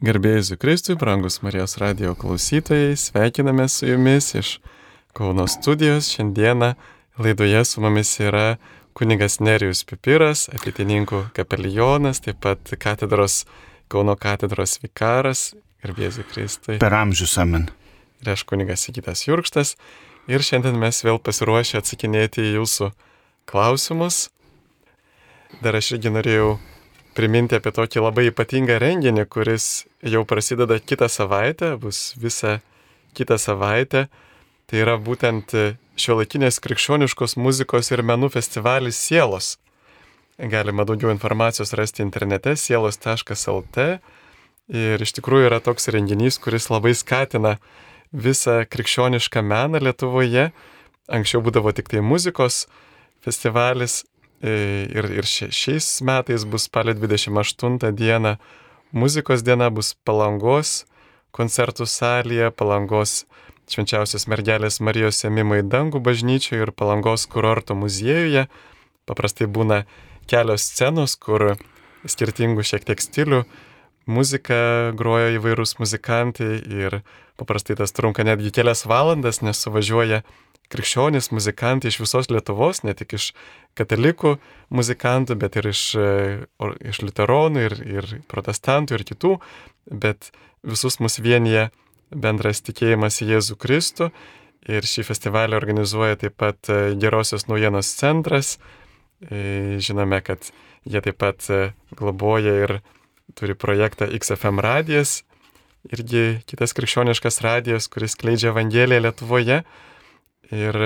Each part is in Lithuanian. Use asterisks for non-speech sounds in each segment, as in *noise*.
Garbėjus Kristui, brangus Marijos radio klausytojai, sveikiname su jumis iš Kauno studijos. Šiandieną laidoje su mumis yra kunigas Nerijus Pipiras, ateitininkų kapelionas, taip pat katedros, Kauno katedros vikaras. Garbėjus Kristui. Per amžius amen. Ir aš kunigas Sigitas Jurkštas. Ir šiandien mes vėl pasiruošę atsakinėti į jūsų klausimus. Dar aš irgi norėjau priminti apie tokį labai ypatingą renginį, kuris jau prasideda kitą savaitę, bus visą kitą savaitę. Tai yra būtent šio laikinės krikščioniškos muzikos ir menų festivalis Sielos. Galima daugiau informacijos rasti internete sielos.lt. Ir iš tikrųjų yra toks renginys, kuris labai skatina visą krikščionišką meną Lietuvoje. Anksčiau būdavo tik tai muzikos festivalis, ir, ir šiais metais bus spalio 28 diena muzikos diena, bus palangos koncertų salėje, palangos švenčiausios mergelės Marijos ėmimo į dangų bažnyčioje ir palangos kurorto muziejuje. Paprastai būna kelios scenos, kur skirtingų šiek tiek stilių muzika groja įvairūs muzikantai ir paprastai tas trunka netgi kelias valandas, nes suvažiuoja krikščionys muzikantai iš visos Lietuvos, ne tik iš katalikų muzikantų, bet ir iš, e, iš liuteronų, ir, ir protestantų, ir kitų, bet visus mus vienyje bendras tikėjimas į Jėzų Kristų. Ir šį festivalį organizuoja taip pat e, Gerosios naujienos centras. E, žinome, kad jie taip pat globoja ir turi projektą XFM radijas, irgi kitas krikščioniškas radijas, kuris kleidžia Evangeliją Lietuvoje. Ir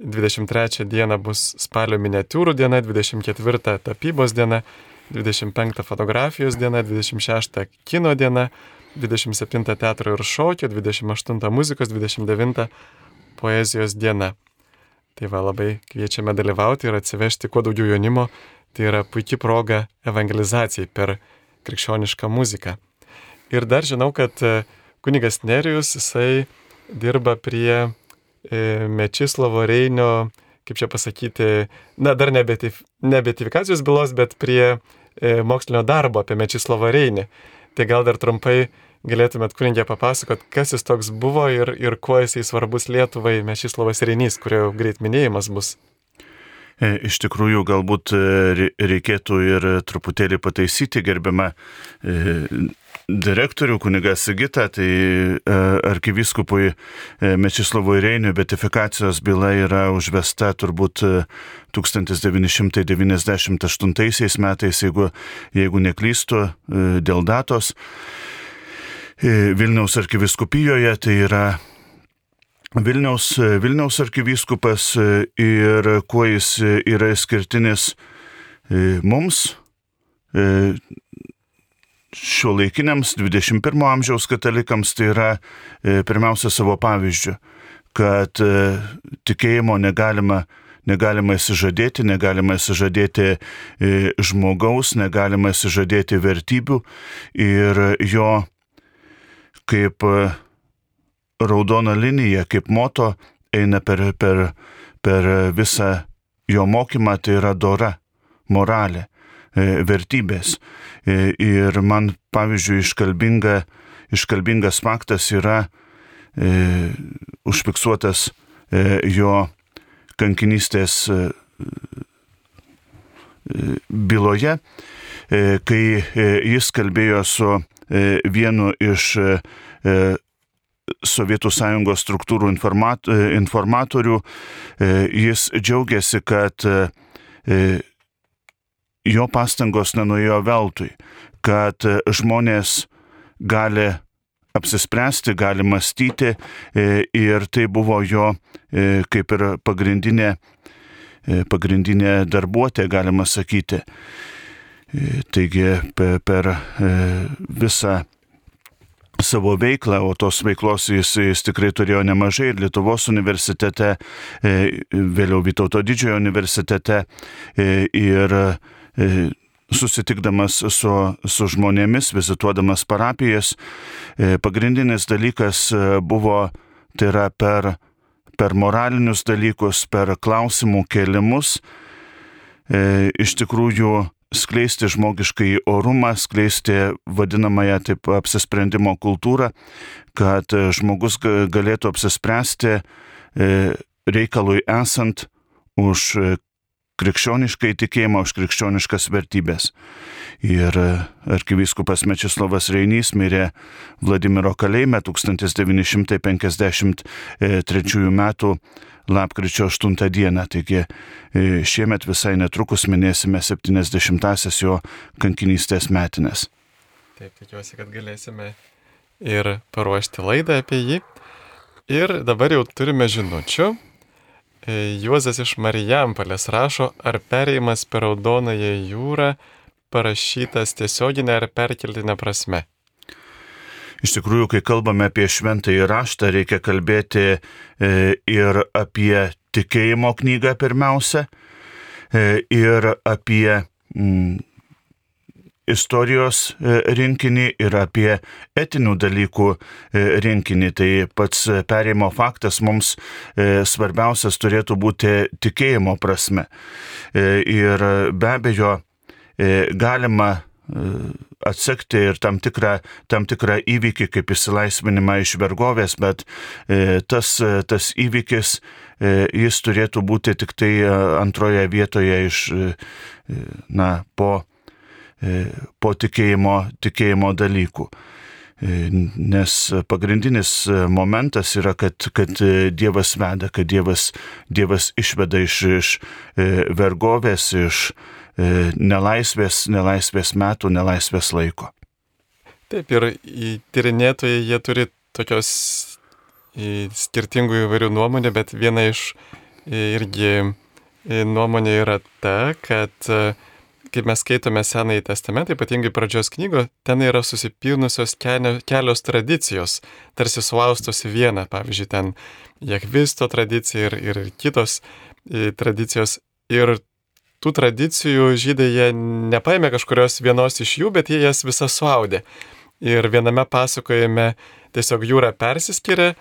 23 diena bus spalio miniatūrų diena, 24 tapybos diena, 25 fotografijos diena, 26 kino diena, 27 teatro ir šokio, 28 muzikos, 29 poezijos diena. Tai va labai kviečiame dalyvauti ir atsivežti kuo daugiau jaunimo. Tai yra puikia proga evangelizacijai per krikščionišką muziką. Ir dar žinau, kad kunigas Nerijus, jisai dirba prie E, Mečislavo Reinio, kaip čia pasakyti, na dar ne beatifikacijos bylos, bet prie e, mokslinio darbo apie Mečislavą Reinį. Tai gal dar trumpai galėtumėt kunigė papasakot, kas jis toks buvo ir, ir kuo jisai svarbus Lietuvai Mečislavas Reinys, kurio greit minėjimas bus. E, iš tikrųjų, galbūt reikėtų ir truputėlį pataisyti gerbiamą direktorių kunigą Sigitą, tai e, arkiviskupui e, Mečislavui Reiniui betifikacijos byla yra užvesta turbūt 1998 e, metais, jeigu, jeigu neklystu, dėl datos. Vilniaus arkiviskupijoje tai yra Vilniaus, Vilniaus arkivyskupas ir kuo jis yra skirtinis mums, šio laikiniams 21 amžiaus katalikams tai yra e, pirmiausia savo pavyzdžių, kad e, tikėjimo negalima, negalima įsižadėti, negalima įsižadėti e, žmogaus, negalima įsižadėti vertybių ir jo kaip raudona linija, kaip moto eina per, per, per visą jo mokymą, tai yra dora, moralė. E, vertybės. E, ir man, pavyzdžiui, iškalbinga, iškalbingas faktas yra e, užfiksuotas e, jo kankinystės e, e byloje, e, kai e, jis kalbėjo su e, vienu iš e, Sovietų sąjungos struktūrų informat, informatorių, jis džiaugiasi, kad jo pastangos nenuėjo veltui, kad žmonės gali apsispręsti, gali mąstyti e, ir tai buvo jo e, kaip ir pagrindinė, e, pagrindinė darbuotė, galima sakyti. Taigi per visą savo veiklą, o tos veiklos jis, jis tikrai turėjo nemažai ir Lietuvos universitete, vėliau Vytauto didžiojo universitete ir E, susitikdamas su, su žmonėmis, vizituodamas parapijas, e, pagrindinis dalykas e, buvo, tai yra per, per moralinius dalykus, per klausimų kelimus, iš tikrųjų skleisti žmogiškai orumą, skleisti vadinamąją taip apsisprendimo kultūrą, kad žmogus galėtų apsispręsti reikalui esant už krikščioniškai tikėjimą, už krikščioniškas vertybės. Ir arkivyskupas Mečislavas Reinys mirė Vladimiro kalėjime 1953 m. lapkričio 8 d. Taigi e, šiemet visai netrukus minėsime 70-asias jo kankinystės metinės. Taip, tikiuosi, kad galėsime ir paruošti laidą apie jį. Ir dabar jau turime žinučių. E, Juozas iš Marijampolės rašo, ar perėjimas per Raudonąją jūrą parašytas tiesioginė ar perkeltinė prasme. Iš tikrųjų, kai kalbame apie šventąjį raštą, reikia kalbėti e, ir apie tikėjimo knygą pirmiausia, e, ir apie mm, istorijos e, rinkinį ir apie etinių dalykų e, rinkinį. Tai pats perėjimo faktas mums e, svarbiausias turėtų būti tikėjimo prasme. Ir be abejo, galima atsekti ir tam tikrą, tam tikrą įvykį kaip išsilaisvinimą iš vergovės, bet tas, tas įvykis, jis turėtų būti tik tai antroje vietoje iš, na, po po tikėjimo, tikėjimo dalykų. E, nes pagrindinis momentas yra, kad, kad Dievas veda, kad Dievas, Dievas išveda iš, iš e, vergovės, iš nelaisvės, nelaisvės metų, nelaisvės laiko. Taip, ir tyrinėtojai jie turi tokios skirtingų įvairių nuomonių, bet viena iš irgi nuomonė yra ta, kad kaip mes skaitome Senąjį testamentą, ypatingai pradžios knygo, ten yra susipilnusios kelios tradicijos, tarsi suaustos į vieną, pavyzdžiui, ten Jekvisto tradicija ir, ir kitos e, tradicijos. Ir tų tradicijų žydai jie nepaėmė kažkurios vienos iš jų, bet jie jas visas suaudė. Ir viename pasakojime tiesiog jūra persiskiria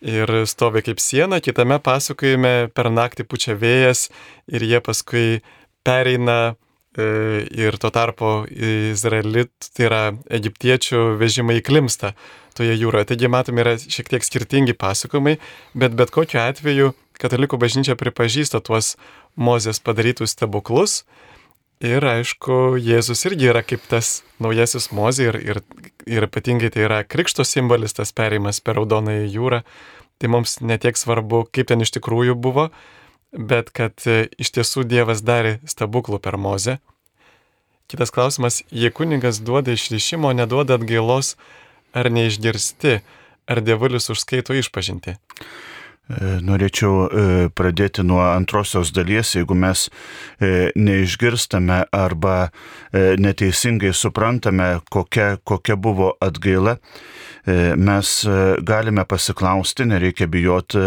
ir stovi kaip siena, kitame pasakojime per naktį pučia vėjas ir jie paskui pereina ir tuo tarpu izraelit, tai yra egiptiečių vežimai įklimsta toje jūroje. Taigi matome, yra šiek tiek skirtingi pasakojimai, bet bet kokiu atveju katalikų bažnyčia pripažįsta tuos Mozės padarytus stebuklus. Ir aišku, Jėzus irgi yra kaip tas naujasis Mozė ir, ir, ir ypatingai tai yra krikšto simbolis, tas perėjimas per Raudonąją jūrą. Tai mums netiek svarbu, kaip ten iš tikrųjų buvo, bet kad e, iš tiesų Dievas darė stebuklų per mozę. Kitas klausimas, jei kuningas duoda išrišimo, neduoda atgailos, ar neišgirsti, ar dievulis užskaito išpažinti? E, norėčiau e, pradėti nuo antrosios dalies, jeigu mes neišgirstame arba neteisingai suprantame, kokia, kokia buvo atgaila, E, mes e, galime pasiklausti, nereikia bijoti,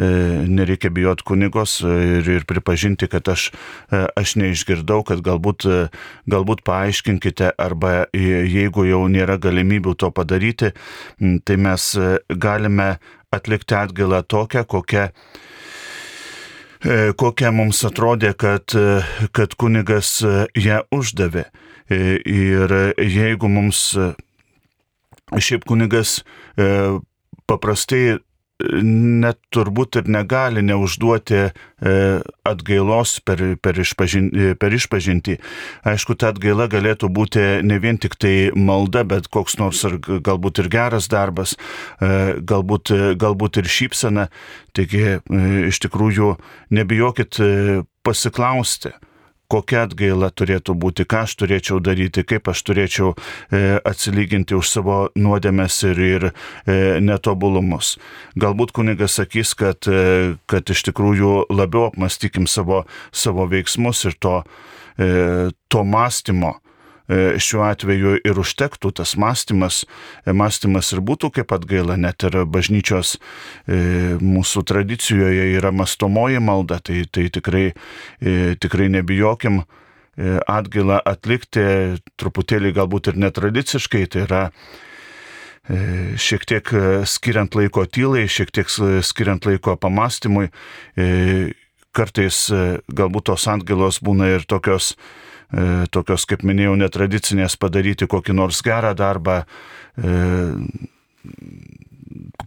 e, nereikia bijoti kunigos ir, ir pripažinti, kad aš, aš neišgirdau, kad galbūt, galbūt paaiškinkite arba jeigu jau nėra galimybių to padaryti, tai mes galime atlikti atgailą tokią, kokią kokia mums atrodė, kad, kad kunigas ją uždavė. Ir jeigu mums šiaip kunigas e, paprastai e, net turbūt ir negali neužduoti e, atgailos per, per, išpažin, per išpažinti. Aišku, ta atgaila galėtų būti ne vien tik tai malda, bet koks nors ar galbūt ir geras darbas, galbūt, galbūt ir šypsena. Taigi, iš tikrųjų, nebijokit pasiklausti kokia atgaila turėtų būti, ką aš turėčiau daryti, kaip aš turėčiau e, atsilyginti už savo nuodėmės ir, ir e, netobulumus. Galbūt kunigas sakys, kad, e, kad iš tikrųjų labiau apmastykim savo, savo veiksmus ir to, to mąstymo šiuo atveju ir užtektų tas mąstymas, e, mąstymas ir būtų kaip atgaila, net ir bažnyčios e, mūsų tradicijoje yra mastomoji malda, tai, tai tikrai, tikrai nebijokim atgailą atlikti truputėlį galbūt ir netradiciškai, tai yra šiek tiek skiriant laiko tylai, šiek tiek skiriant laiko pamastymui, kartais galbūt tos atgailos būna ir tokios tokios, kaip minėjau, netradicinės padaryti kokį nors gerą darbą,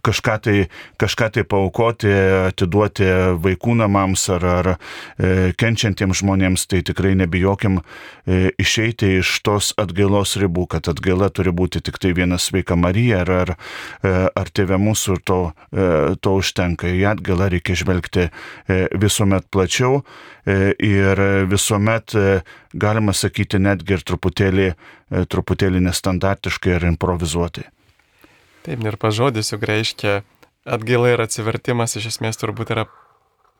kažką tai, kažką tai paukoti, atiduoti vaikų namams ar, ar e, kenčiantiems žmonėms, tai tikrai nebijokim e, išeiti iš tos atgailos ribų, kad atgaila turi būti tik tai viena sveika Marija ar, ar, e, ar tėvė mūsų ir to, to užtenka. Į atgailą reikia žvelgti visuomet plačiau ir visuomet, galima sakyti, netgi ir truputėlį, truputėlį nestandartiškai ar improvizuotai. Taip, ir pažodis juk reiškia atgaila ir atsivertimas iš esmės turbūt yra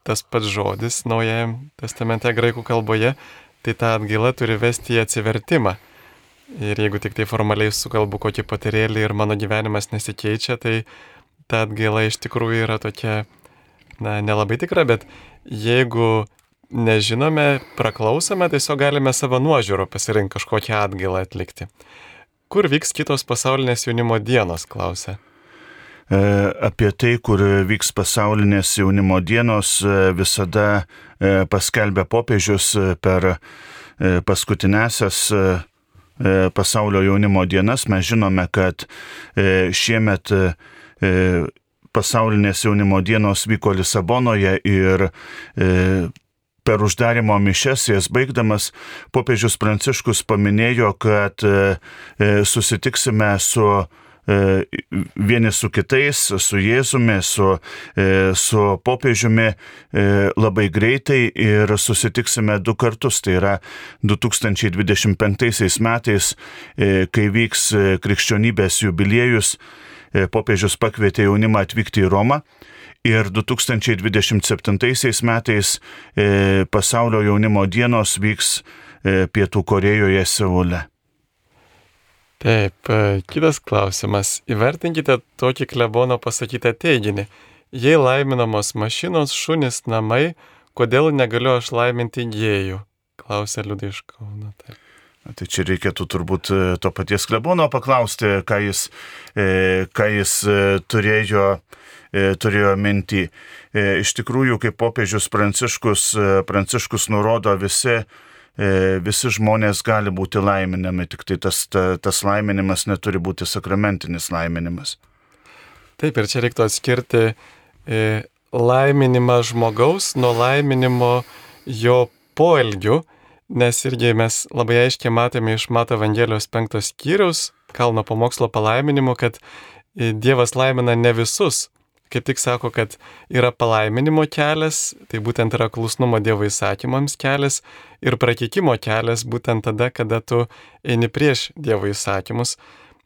tas pats žodis naujajam testamente graikų kalboje, tai ta atgaila turi vesti į atsivertimą. Ir jeigu tik tai formaliai sukalbu kokį patirėlį ir mano gyvenimas nesikeičia, tai ta atgaila iš tikrųjų yra tokia, na, nelabai tikra, bet jeigu nežinome, praklausome, tiesiog galime savo nuožiūro pasirinkti kažkokią atgailą atlikti. Kur vyks kitos pasaulinės jaunimo dienos, klausia? E, apie tai, kur vyks pasaulinės jaunimo dienos, e, visada e, paskelbė popiežius per paskutinėsias pasaulio jaunimo dienas. Mes žinome, kad šiemet pasaulinės jaunimo dienos vyko Lisabonoje ir per uždarimo mišes, jas baigdamas, popiežius Pranciškus paminėjo, kad e, e, susitiksime su e, vieni su kitais, su Jėzumi, su, su popiežiumi labai greitai ir susitiksime du kartus. Tai yra 2025 metais, kai vyks krikščionybės jubiliejus, popiežius pakvietė jaunimą atvykti į Romą ir 2027 metais e, pasaulio jaunimo dienos vyks e, Pietų Korejoje Seule. Taip, e, kitas klausimas. Įvertinkite tokį klebono pasakytą teiginį. Jei laiminamos mašinos, šunis, namai, kodėl negaliu aš laiminti gėjų? Klausė Liudai iš Kauno. Taip. Tai čia reikėtų turbūt e, to paties klebono paklausti, ką jis, ką jis turėjo E, turėjo mintį. E, iš tikrųjų, kaip popiežius Pranciškus, e, Pranciškus nurodo, visi, visi žmonės gali būti laiminami, tik tai tas, ta, tas laiminimas neturi būti sakramentinis laiminimas. Taip, ir čia reiktų atskirti laiminimą žmogaus nuo laiminimo jo poelgių, nes irgi mes labai aiškiai matėme iš Mato Evangelijos penktos skyriaus, kalno pamokslo palaiminimu, kad Dievas laimina ne visus, kaip tik sako, kad yra palaiminimo kelias, tai būtent yra klusnumo Dievo įsakymams kelias ir prakeikimo kelias būtent tada, kada tu eini prieš Dievo įsakymus.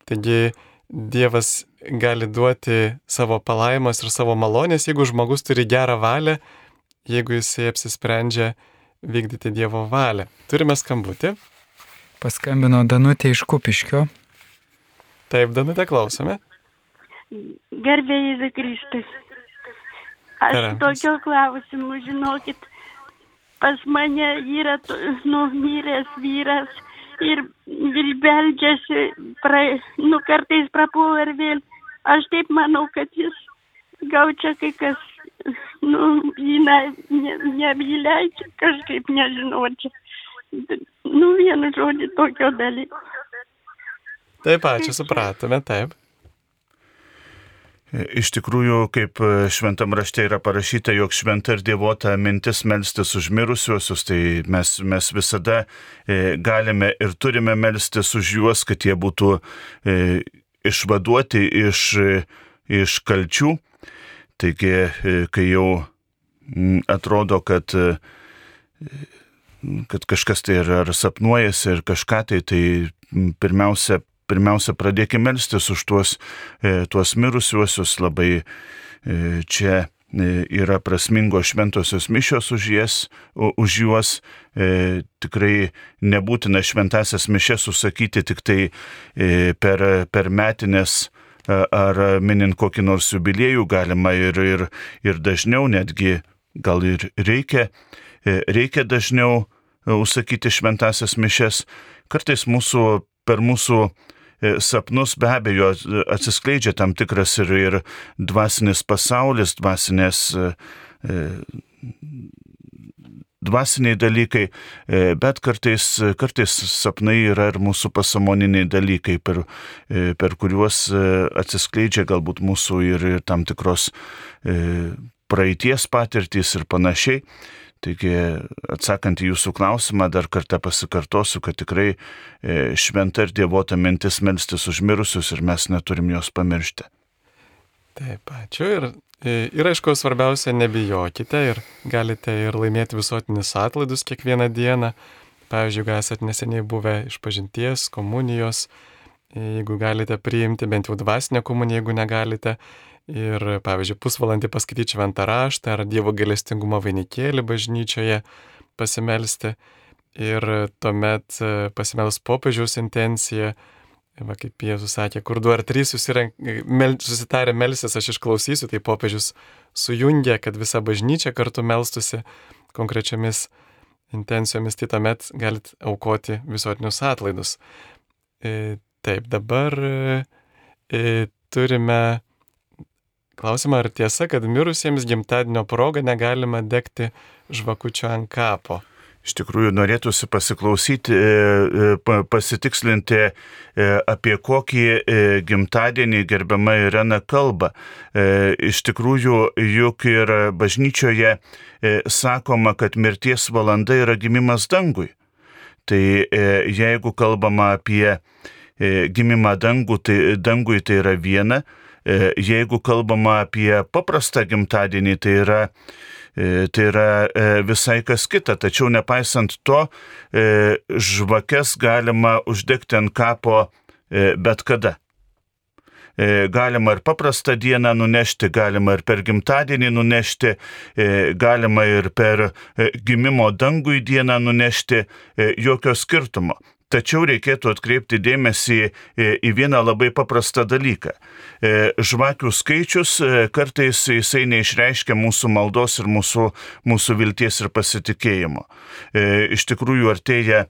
Taigi Dievas gali duoti savo palaimas ir savo malonės, jeigu žmogus turi gerą valią, jeigu jisai apsisprendžia vykdyti Dievo valią. Turime skambutį. Paskambino Danutė iš Kupiškio. Taip, Danutė, klausome. Gerbėjai Kristus. Aš tokio klausimu, žinokit, pas mane yra numiręs vyras ir beldžiasi, pra, nu kartais prapuola ir vėl. Aš taip manau, kad jis gal čia kai kas, nu, jį nevyleidžia, ne, kažkaip nežinau, čia. Nu, vienu žodžiu, tokio dalyko. Taip, ačiū, supratome, taip. Iš tikrųjų, kaip šventam rašte yra parašyta, jog šventa ir dievota mintis melstis už mirusiuosius, tai mes, mes visada e, galime ir turime melstis už juos, kad jie būtų e, išvaduoti iš, iš kalčių. Taigi, e, kai jau atrodo, kad, kad kažkas tai ar, ar sapnuojasi ir kažką tai, tai pirmiausia pirmiausia pradėkime melstis už tuos, e, tuos mirusiuosius, labai e, čia e, yra prasmingos šventosios mišios už, jas, už juos. E, tikrai nebūtina šventasias mišes užsakyti tik tai e, per, per metinės ar minint kokį nors jubiliejų, galima ir, ir, ir dažniau, netgi gal ir reikia, reikia dažniau užsakyti šventasias mišes. Kartais mūsų, per mūsų E, sapnus be abejo atsiskleidžia tam tikras ir, ir dvasinis pasaulis, dvasinės, e, dvasiniai dalykai, bet kartais, kartais sapnai yra ir mūsų pasamoniniai dalykai, per, per kuriuos atsiskleidžia galbūt mūsų ir, ir tam tikros praeities patirtys ir panašiai. Taigi, atsakant į jūsų klausimą, dar kartą pasikartosiu, kad tikrai e, šventa ir dievota mintis melstis užmirusius ir mes neturim jos pamiršti. Taip, ačiū. Ir, e, ir aišku, svarbiausia, nebijokite ir galite ir laimėti visuotinis atlaidus kiekvieną dieną. Pavyzdžiui, jeigu esate neseniai buvę iš pažinties, komunijos, jeigu galite priimti bent jau dvasinę komuniją, jeigu negalite, ir, pavyzdžiui, pusvalandį paskaityti šventą raštą ar Dievo galestingumo vainikėlį bažnyčioje pasimelsti ir tuomet e, pasimelst popiežiaus intenciją, va kaip Jėzus sakė, kur du ar trys mel, susitarė melsis, aš išklausysiu, tai popiežius sujungė, kad visa bažnyčia kartu melstusi konkrečiamis intencijomis, tai tuomet galit aukoti visuotinius atlaidus. E, taip, dabar e, turime Klausimą, ar tiesa, kad mirusiems gimtadienio proga negalima degti žvakučio ant kapo? Iš tikrųjų, norėtųsi pasiklausyti, e, e, pasitikslinti, e, apie kokį gimtadienį gerbiama Irena kalba. Iš tikrųjų, juk ir bažnyčioje sakoma, kad mirties valanda yra gimimas dangui. Tai jeigu kalbama apie gimimą dangų, tai dangui tai yra viena, E, jeigu kalbama apie paprastą gimtadienį, tai yra, e, tai yra e, visai kas kita. Tačiau nepaisant to, žvakes galima uždegti ant kapo bet kada. Galima ir paprastą dieną nunešti, galima ir per gimtadienį nunešti, galima ir per gimimo dangui dieną nunešti, jokio skirtumo. Tačiau reikėtų atkreipti dėmesį į vieną labai paprastą dalyką. E, žvakių skaičius e, kartais jisai neišreiškia mūsų maldos ir mūsų, mūsų vilties ir pasitikėjimo. E, iš tikrųjų artėja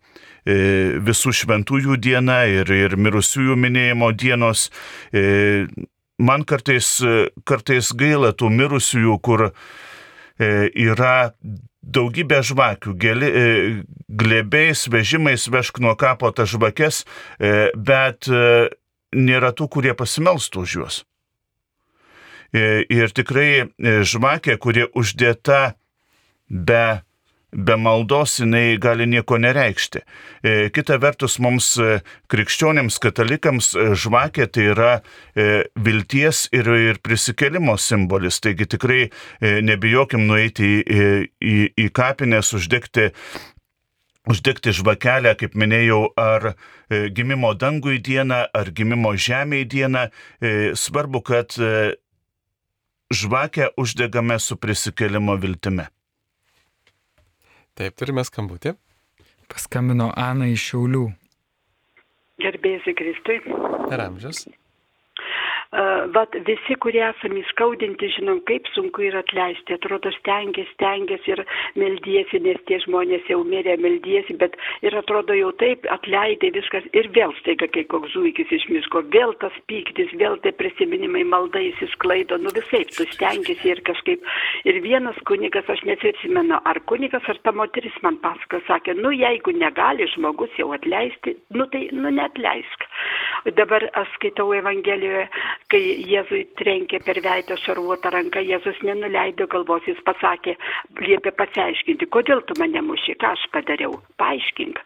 visų šventųjų diena ir, ir mirusiųjų minėjimo dienos. Man kartais, kartais gaila tų mirusiųjų, kur yra daugybė žvakių, geli, e, glėbiais, vežimais vešk nuo kapo tas žvakes, e, bet e, nėra tų, kurie pasimelstų už juos. Ir tikrai žvakė, kuri uždėta be be maldos jinai gali nieko nereikšti. E, kita vertus, mums e, krikščionėms, katalikams e, žvakė tai yra vilties ir, ir prisikelimo simbolis. Taigi tikrai nebijokim nueiti į, į, į kapinės, uždegti uždegti žvakelę, kaip minėjau, ar gimimo dangui dieną, ar gimimo žemėje dieną. Svarbu, kad žvakę uždegame su prisikelimo viltimi. Taip, turime skambutį. Paskambino Ana iš Šiaulių. Gerbėsi Kristui. Per amžius. Vat visi, kurie esame įskaudinti, žinom, kaip sunku yra atleisti. Atrodo, stengiasi, stengiasi ir meldiesi, nes tie žmonės jau mirė, meldiesi, bet ir atrodo jau taip atleidai viskas ir vėl staiga, kai koks zuikis iš miško, vėl tas pyktis, vėl tie prisiminimai maldai įsisklaido, nu visai, tu stengiasi ir kažkaip. Ir vienas kunigas, aš neatsimenu, ar kunigas, ar ta moteris man pasako, sakė, nu jeigu negali žmogus jau atleisti, nu tai, nu netleisk. Dabar aš skaitau Evangelijoje, kai Jėzui trenkė per veidą šarvuotą ranką, Jėzus nenuleido galvos, jis pasakė, liepė pasiaiškinti, kodėl tu mane muši, ką aš padariau, paaiškink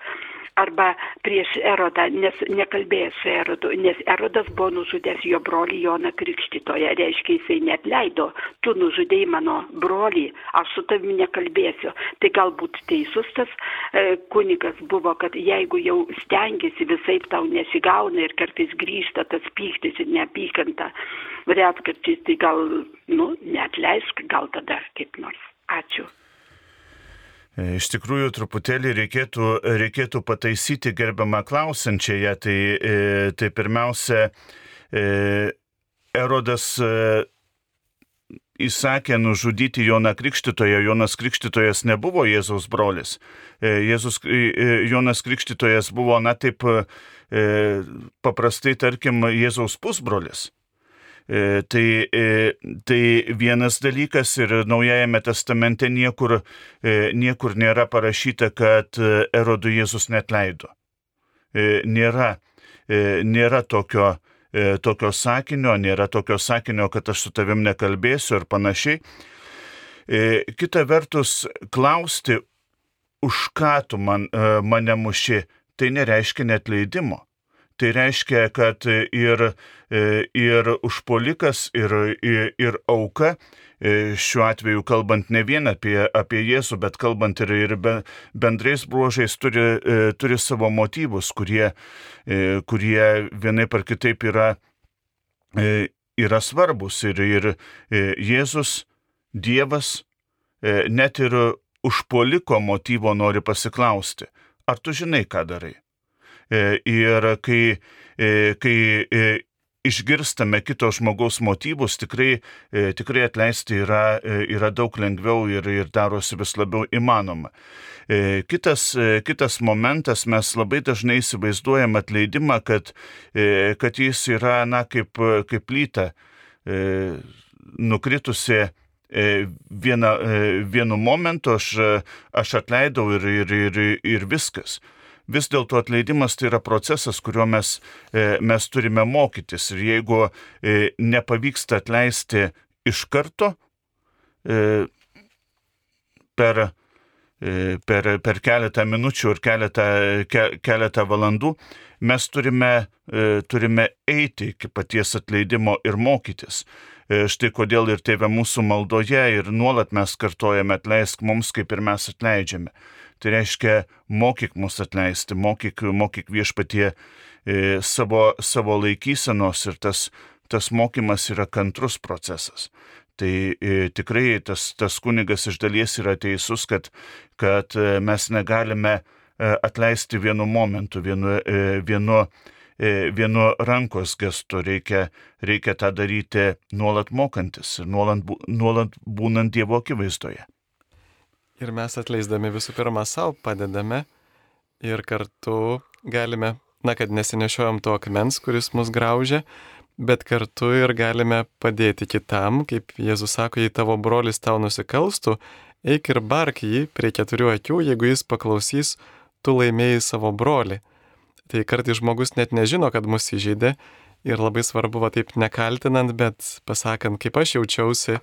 arba prieš Erodą, nes nekalbėjęs su Erodu, nes Erodas buvo nužudęs jo brolį Joną Krikštytoje, reiškia jisai net leido, tu nužudėjai mano brolį, aš su tavimi nekalbėsiu. Tai galbūt teisus tas e, kunigas buvo, kad jeigu jau stengiasi visai tau nesigauna ir kartais grįžta tas pyktis ir neapykanta, retkarčiais tai gal, nu, netleisk, gal tada kaip nors. Ačiū. E, iš tikrųjų, truputėlį reikėtų, reikėtų pataisyti gerbiamą klausančiąją. Tai, e, tai pirmiausia, e, Erodas įsakė nužudyti Joną Krikštytoją. Jonas Krikštytojas nebuvo Jėzaus brolis. Jėzus, Jonas Krikštytojas buvo, na taip, paprastai, tarkim, Jėzaus pusbrolis. Tai, tai vienas dalykas ir Naujajame testamente niekur, niekur nėra parašyta, kad Erodų Jėzus net leido. Nėra, nėra tokio, tokio sakinio, nėra tokio sakinio, kad aš su tavim nekalbėsiu ir panašiai. Kita vertus, klausti, už ką tu man, mane muši, tai nereiškia net leidimo. Tai reiškia, kad ir, ir užpolikas, ir, ir, ir auka, šiuo atveju kalbant ne vien apie, apie Jėzų, bet kalbant ir, ir bendrais bruožais, turi, turi savo motyvus, kurie, kurie vienai par kitaip yra, yra svarbus. Ir, ir Jėzus, Dievas, net ir užpoliko motyvo nori pasiklausti, ar tu žinai, ką darai. E, ir kai, e, kai e, išgirstame kito žmogaus motyvus, tikrai, tikrai atleisti yra, yra daug lengviau ir, ir darosi vis labiau įmanoma. Kitas, kitas momentas, mes labai dažnai įsivaizduojam atleidimą, kad, kad jis yra, na, kaip, kaip lyta nukritusi vieną, vienu momentu, aš, aš atleidau ir, ir, ir, ir viskas vis dėlto atleidimas tai yra procesas, kurio mes, e, mes turime mokytis. Ir jeigu e, nepavyksta atleisti iš karto, e, per, per, per keletą minučių ir keletą, ke, keletą valandų, mes turime, turime eiti iki paties atleidimo ir mokytis. Štai kodėl ir tėvė mūsų maldoje ir nuolat mes kartojame atleisk mums, kaip ir mes atleidžiame. Tai reiškia, mokyk mus atleisti, mokyk, mokyk viešpatie e, savo, savo laikysenos ir tas, tas mokymas yra kantrus procesas. Tai e, tikrai tas, tas kunigas iš dalies yra teisus, kad, kad e, mes negalime e, atleisti vienu momentu, vienu, e, vienu, vienu rankos gestu. Reikia, reikia tą daryti nuolat mokantis ir nuolat, nuolat būnant Dievo akivaizdoje. Ir mes atleisdami visų pirma savo padedame ir kartu galime, na, kad nesinešiojam to akmens, kuris mus graužia, bet kartu ir galime padėti kitam, kaip Jėzus sako, jei tavo brolis tau nusikalstų, eik ir bark jį prie keturių akių, jeigu jis paklausys, tu laimėjai savo brolį. Tai kartais žmogus net nežino, kad mus įžeidė ir labai svarbu va taip nekaltinant, bet pasakant, kaip aš jaučiausi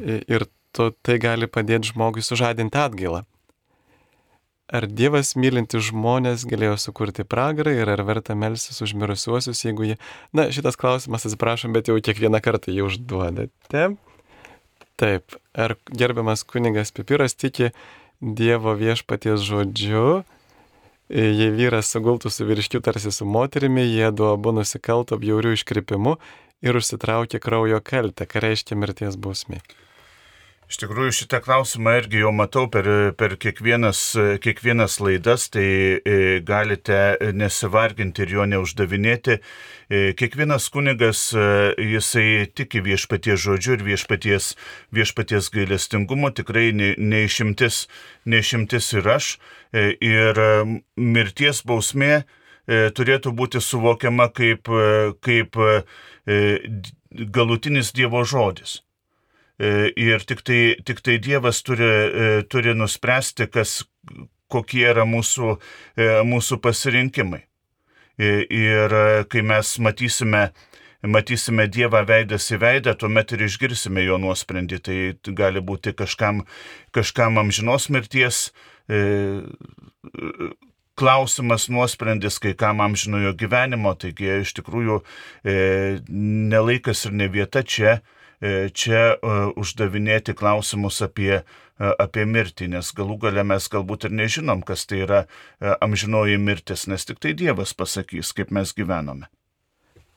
ir to, tai gali padėti žmogui sužadinti atgailą. Ar Dievas mylintis žmonės galėjo sukurti pragarą ir ar verta melsis už mirusiuosius, jeigu jie... Na, šitas klausimas, atsiprašom, bet jau kiekvieną kartą jį užduodate. Taip, ar gerbiamas kunigas Pipiras tiki Dievo viešpaties žodžiu, jei vyras sugultų su virškiu tarsi su moterimi, jie du abu nusikalto bjaurių iškrypimu ir užsitraukė kraujo kaltę, ką reiškia mirties bausmė. Iš tikrųjų šitą klausimą irgi jau matau per, per kiekvienas, kiekvienas laidas, tai e, galite nesivarginti ir jo neuždavinėti. E, kiekvienas kunigas, e, jisai tiki viešpaties žodžiu ir viešpaties, viešpaties gailestingumo, tikrai neišimtis, neišimtis ir aš. Ir mirties bausmė turėtų būti suvokiama kaip, kaip galutinis Dievo žodis. E, ir tik tai, tik tai Dievas turi, e, turi nuspręsti, kas, kokie yra mūsų, e, mūsų pasirinkimai. Ir kai mes matysime, matysime Dievą veidas į veidą, tuomet ir išgirsime jo nuosprendį. Tai gali būti kažkam, kažkam amžinos mirties klausimas, nuosprendis, kai kam amžinojo gyvenimo. Taigi iš tikrųjų nelaikas ir ne vieta čia E, čia e, uždavinėti klausimus apie, e, apie mirtį, nes galų gale mes galbūt ir nežinom, kas tai yra amžinoji mirtis, nes tik tai Dievas pasakys, kaip mes gyvenome.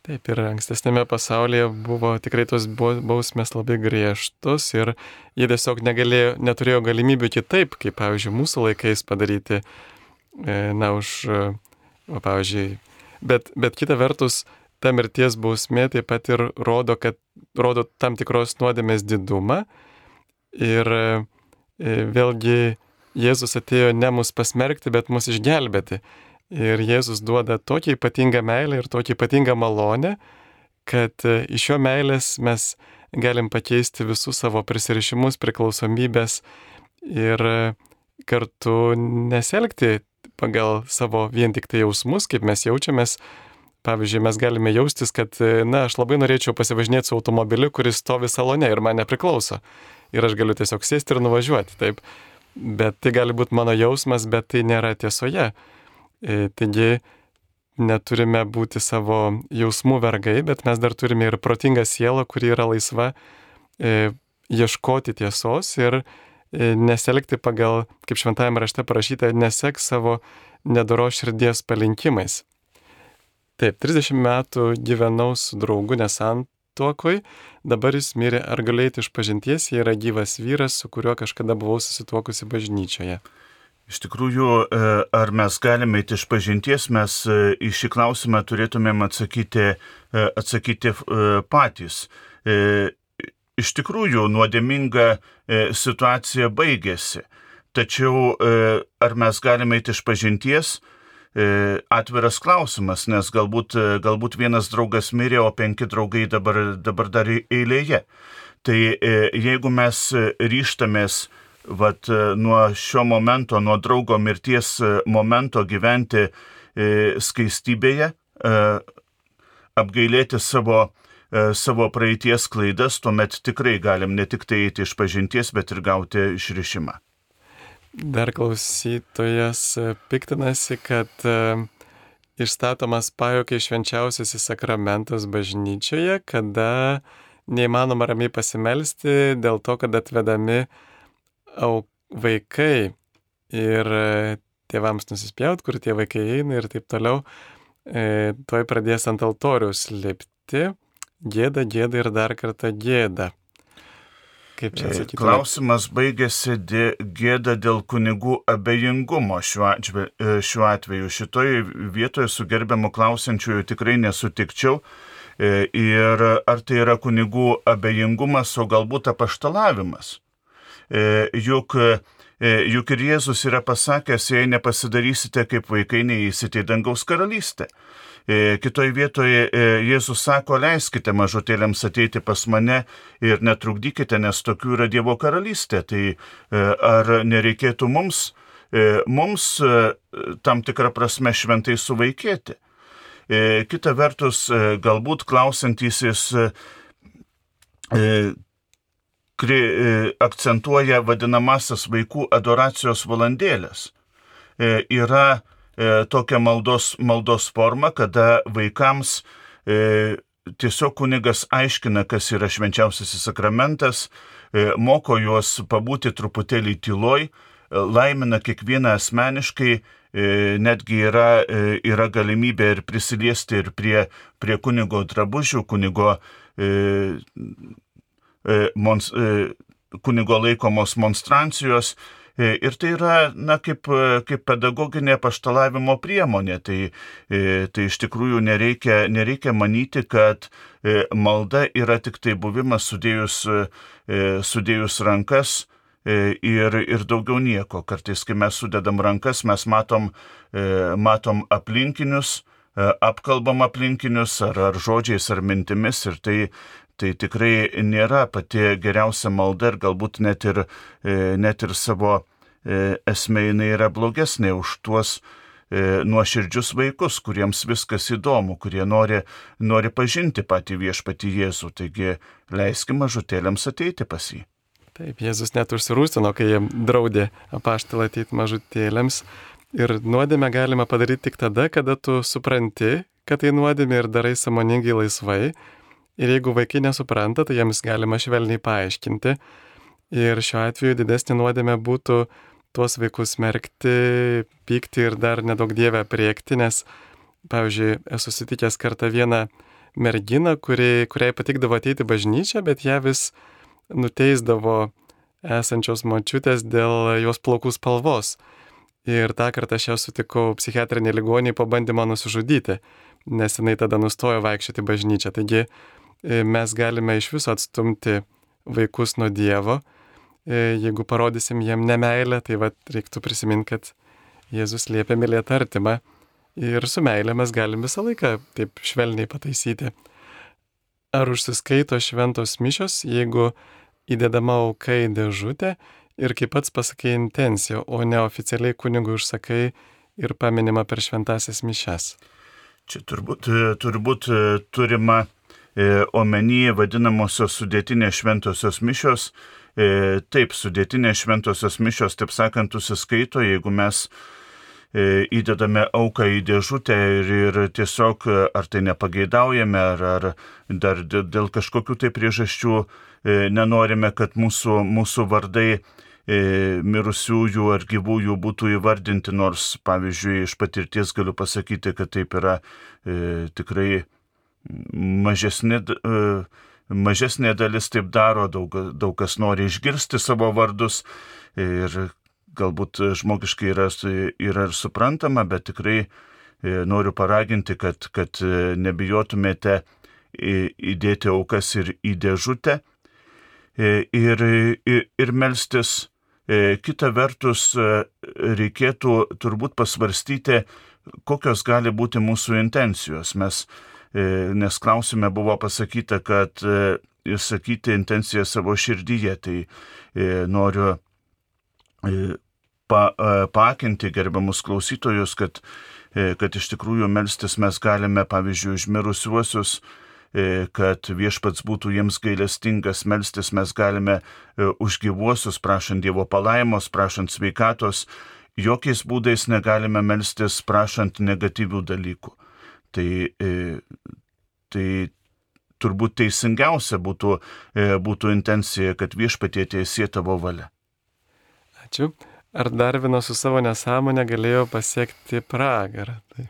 Taip ir ankstesnėme pasaulyje buvo tikrai tos bausmės labai griežtos ir jie tiesiog negalėjo, neturėjo galimybių kitaip, kaip pavyzdžiui mūsų laikais padaryti, na, už, o, pavyzdžiui, bet, bet kita vertus, ta mirties bausmė taip pat ir rodo, kad rodo tam tikros nuodėmės didumą. Ir e, vėlgi Jėzus atėjo ne mus pasmerkti, bet mus išgelbėti. Ir Jėzus duoda tokią ypatingą meilę ir tokią ypatingą malonę, kad e, iš jo meilės mes galim pakeisti visus savo prisirišimus, priklausomybės ir e, kartu neselgti pagal savo vien tik tai jausmus, kaip mes jaučiamės. Pavyzdžiui, mes galime jaustis, kad, na, aš labai norėčiau pasivažinėti su automobiliu, kuris stovi salone ir man nepriklauso. Ir aš galiu tiesiog sėsti ir nuvažiuoti, taip. Bet tai gali būti mano jausmas, bet tai nėra tiesoje. E, taigi, neturime būti savo jausmų vergai, bet mes dar turime ir protingą sielą, kuri yra laisva e, ieškoti tiesos ir e, neselgti pagal, kaip šventajame rašte parašyta, nesek savo nedoro širdies palinkimais. Taip, 30 metų gyvenau su draugu nesantuokoj, dabar jis mirė, ar galėjai iš pažinties, jie yra gyvas vyras, su kuriuo kažkada buvau susituokusi bažnyčioje. Iš tikrųjų, e, ar mes galime iš pažinties, mes e, į šį klausimą turėtumėm atsakyti, e, atsakyti patys. Iš tikrųjų, nuodėminga situacija baigėsi. Tačiau ar mes galime iš pažinties, atviras klausimas, nes galbūt, galbūt vienas draugas mirė, o penki draugai dabar, dabar dar eilėje. Tai jeigu mes ryštamės vat, e, nuo šio momento, nuo draugo mirties e, momento gyventi e, skaistybėje, apgailėti savo, savo praeities klaidas, tuomet tikrai galim ne tik tai eiti iš pažinties, bet ir gauti išrišimą. Dar klausytojas piktinasi, kad išstatomas pajokiai švenčiausiasis sakramentas bažnyčioje, kada neįmanoma ramiai pasimelsti dėl to, kad atvedami vaikai ir e, tėvams nusispjaut, kur tie vaikai eina ir taip toliau, e, tuoj pradės ant altoriaus lipti, gėda, gėda ir dar kartą gėda. Kaip čia e, sakyti? Klausimas baigėsi gėda dėl kunigų abejingumo šiuo atveju. E, šiuo atveju. Šitoje vietoje su gerbiamu klausiančiųjų tikrai nesutikčiau. Ir ar tai yra kunigų abejingumas, o galbūt apaštalavimas? E, juk, e, juk ir Jėzus yra pasakęs, jei nepasidarysite kaip vaikai, neįsite į dangaus karalystę. E, Kitoje vietoje Jėzus sako, leiskite mažutėliams ateiti pas mane ir netrukdykite, nes tokių yra Dievo karalystė. Tai ar nereikėtų mums, mums tam tikrą prasme šventai suvaikėti? Kita vertus, galbūt klausantysis kuri e, akcentuoja vadinamasias vaikų adoracijos valandėlės. E, yra e, tokia maldos, maldos forma, kada vaikams tiesiog kunigas aiškina, kas yra švenčiausiasis sakramentas, moko juos pabūti truputėlį tyloj, laimina kiekvieną asmeniškai, netgi yra, yra galimybė ir prisiliesti ir prie, prie kunigo drabužių, kunigo E, mons, e, kunigo laikomos monstrancijos. E, ir tai yra, na, kaip, kaip pedagoginė paštalavimo priemonė. Tai, tai iš tikrųjų nereikia, nereikia manyti, kad malda yra tik tai buvimas sudėjus, sudėjus rankas ir, ir daugiau nieko. Kartais, kai mes sudedam rankas, mes matom, matom aplinkinius, apkalbam aplinkinius ar, ar žodžiais, ar mintimis ir tai, tai tikrai nėra pati geriausia malda ir galbūt net ir, e, net ir savo e, esmė jinai yra blogesnė už tuos e, nuoširdžius vaikus, kuriems viskas įdomu, kurie nori, nori pažinti patį viešpatį Jėzų. Taigi leiskime mažutėliams ateiti pas jį. Taip, Jėzus net užsirūstino, kai jie draudė apaštalą ateiti mažutėliams. Ir nuodėmę galima padaryti tik tada, kada tu supranti, kad tai nuodėmė ir darai samoningai laisvai, Ir jeigu vaikai nesupranta, tai jiems galima švelniai paaiškinti. Ir šiuo atveju didesnė nuodėmė būtų tuos vaikus merkti, pykti ir dar nedaug dievę priekti, nes, pavyzdžiui, esu susitikęs kartą vieną merginą, kuri, kuriai patikdavo ateiti bažnyčią, bet ją vis nuteisdavo esančios močiutės dėl jos plaukų spalvos. Ir tą kartą aš ją sutikau psichiatrinė ligonį po bandymo nusižudyti, nes jinai tada nustojo vaikščioti bažnyčią. Taigi mes galime iš viso atstumti vaikus nuo Dievo. E, jeigu parodysim jiem nemailę, tai va reiktų prisiminti, kad Jėzus liepia mylėti artimą ir su meilė mes galim visą laiką taip švelniai pataisyti. ar užsiskaito šventos mišios, jeigu įdedama auka į dėžutę ir kaip pats pasakai intenciją, o neoficialiai kunigui užsakai ir paminima per šventasias mišes. Čia turbūt, turbūt turima e, omenyje vadinamosios sudėtinės šventosios mišios. E, taip, sudėtinės šventosios mišios, taip sakant, užsiskaito, jeigu mes e, įdedame auką į dėžutę ir, ir tiesiog ar tai nepageidaujame, ar, ar dar dėl kažkokių tai priežasčių nenorime, kad mūsų, mūsų vardai E, mirusiųjų ar gyvųjų būtų įvardinti, nors, pavyzdžiui, iš patirties galiu pasakyti, kad taip yra e, tikrai mažesnė, e, mažesnė dalis taip daro, daug, daug kas nori išgirsti savo vardus ir galbūt žmogiškai yra, yra ir suprantama, bet tikrai e, noriu paraginti, kad, kad nebijotumėte įdėti aukas ir į dėžutę e, ir, ir, ir melstis E, kita vertus, e, reikėtų turbūt pasvarstyti, kokios gali būti mūsų intencijos. Mes, e, nes klausime buvo pasakyta, kad išsakyti intenciją savo širdyje, tai noriu pa, pakinti gerbiamus klausytojus, kad, kad iš tikrųjų melstis mes galime, pavyzdžiui, užmirusiuosius, E, kad viešpats būtų jiems gailestingas, melstis mes galime e, už gyvuosius, prašant Dievo palaimos, prašant sveikatos, jokiais būdais negalime melstis prašant negatyvių dalykų. Tai, e, tai turbūt teisingiausia būtų, būtų intencija, kad viešpatie tiesie tavo valia. Ačiū. Ar Darvinas su savo nesąmonė galėjo pasiekti pragarą? Tai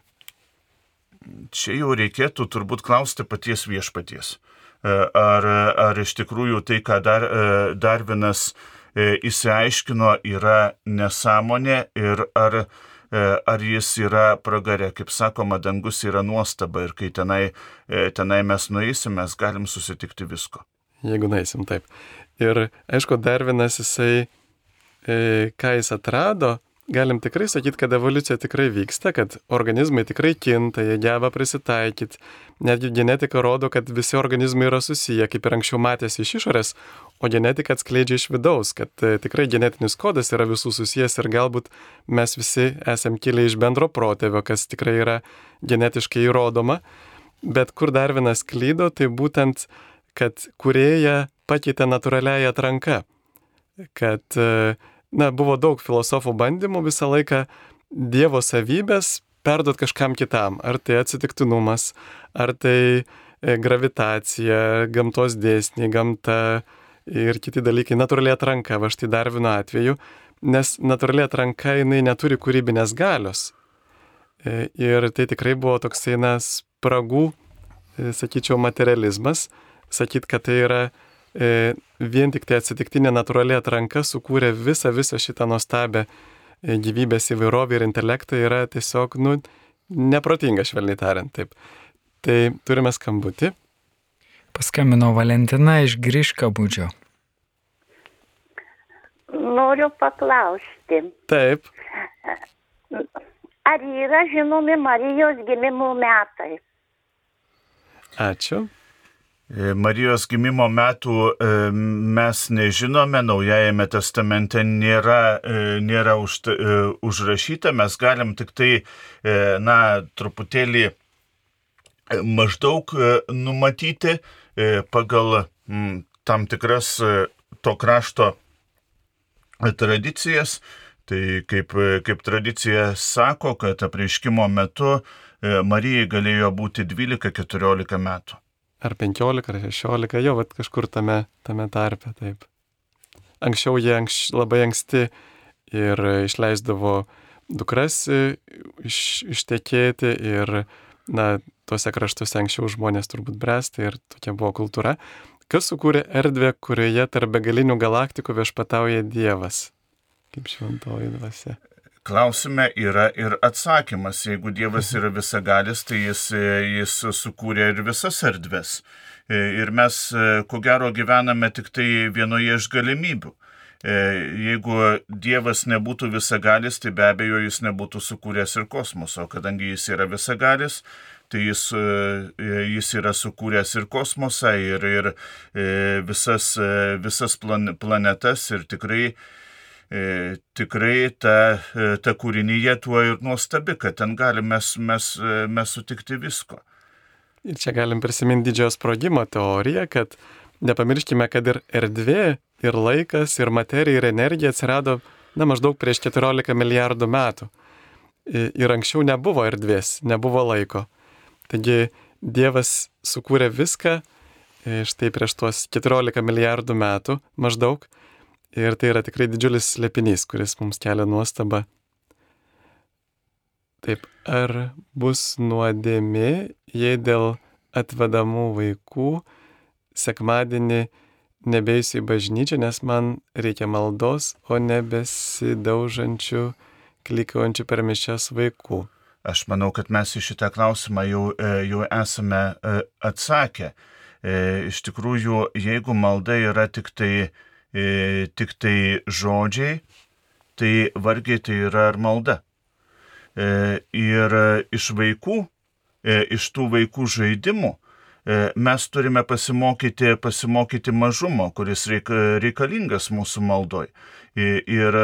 čia jau reikėtų turbūt klausti paties viešpaties. E, ar, ar iš tikrųjų tai, ką dar, e, Darvinas įsiaiškino, e, yra nesąmonė ir ar, ar jis yra pragare. Kaip sakoma, dangus yra nuostaba ir kai tenai, tenai mes nueisim, mes galim susitikti visko. Jeigu nueisim taip. Ir aišku, Darvinas jisai, ką jis atrado, galim tikrai sakyti, kad evoliucija tikrai vyksta, kad organizmai tikrai kinta, jie geba prisitaikyti. Netgi genetika rodo, kad visi organizmai yra susiję, kaip ir anksčiau matėsi iš išorės, o genetika atskleidžia iš vidaus, kad e, tikrai genetinis kodas yra visų susijęs ir galbūt mes visi esam kilę iš bendro protėvio, kas tikrai yra genetiškai įrodoma. Bet kur dar vienas klydo, tai būtent, kad kurieja pakeitė natūraliai atranka. Kad uh, na, buvo daug filosofų bandymų visą laiką Dievo savybės perduot kažkam kitam. Ar tai atsitiktinumas, ar tai e, gravitacija, gamtos dėsniai, gamta ir kiti dalykai, natūraliai atranka, va štai dar vienu atveju, nes natūraliai atranka jinai neturi kūrybinės galios. E, ir tai tikrai buvo toksai, na, spragų, e, sakyčiau, materializmas, sakyt, kad tai yra vien tik tai atsitiktinė natūrali atranka sukūrė visą, visą šitą nuostabę e, gyvybės įvairovę ir intelektą yra tiesiog, nu, neprotinga, švelniai tariant. Taip. Tai turime skambutį. Paskambino Valentina iš Griškabūdžio. Noriu paklausti. Taip. Ar yra žinomi Marijos gimimo metai? Ačiū. E, Marijos gimimo metų e, mes nežinome, Naujajame testamente nėra, e, nėra už, užrašyta, mes galim tik tai, na, truputėlį maždaug numatyti pagal tam tikras to krašto tradicijas. Tai kaip, kaip tradicija sako, kad apreiškimo metu Marijai galėjo būti 12-14 metų ar 15, ar 16, jo, vat kažkur tame, tame tarpe, taip. Anksčiau jie anks, labai anksti ir išleisdavo dukras iš, ištekėti ir, na, tuose kraštuose anksčiau žmonės turbūt bręsti ir tokia buvo kultūra. Kas sukūrė erdvę, kurioje tarp begalinių galaktikų viešpatauja Dievas, kaip šventoji dvasia? Klausime yra ir atsakymas. Jeigu Dievas yra visagalis, tai jis, jis sukūrė ir visas erdves. Ir mes, ko gero, gyvename tik tai vienoje iš galimybių. Jeigu Dievas nebūtų visagalis, tai be abejo jis nebūtų sukūręs ir kosmoso, kadangi jis yra visagalis, tai jis, jis yra sukūręs ir kosmosą, ir, ir visas, visas plan, planetas ir tikrai tikrai ta, ta kūrinyje tuo ir nuostabi, kad ten galime mes, mes, mes sutikti visko. Ir čia galim prisiminti didžiojo sprogimo teoriją, kad nepamirškime, kad ir erdvė, ir laikas, ir materija, ir energija atsirado, na, maždaug prieš 14 milijardų metų. Ir anksčiau nebuvo erdvės, nebuvo laiko. Taigi Dievas sukūrė viską štai prieš tuos 14 milijardų metų maždaug. Ir tai yra tikrai didžiulis slėpinys, kuris mums kelia nuostabą. Taip, ar bus nuodėmė, jei dėl atvedamų vaikų sekmadienį nebeisiu į bažnyčią, nes man reikia maldos, o nebesidaužančių, klikaujančių per mišęs vaikų. Aš manau, kad mes į šitą klausimą jau, e, jau esame e, atsakę. E, iš tikrųjų, jeigu malda yra tik tai, tik tai žodžiai, tai vargiai tai yra ar malda. Ir iš vaikų, iš tų vaikų žaidimų, mes turime pasimokyti, pasimokyti mažumo, kuris reikalingas mūsų maldoj. Ir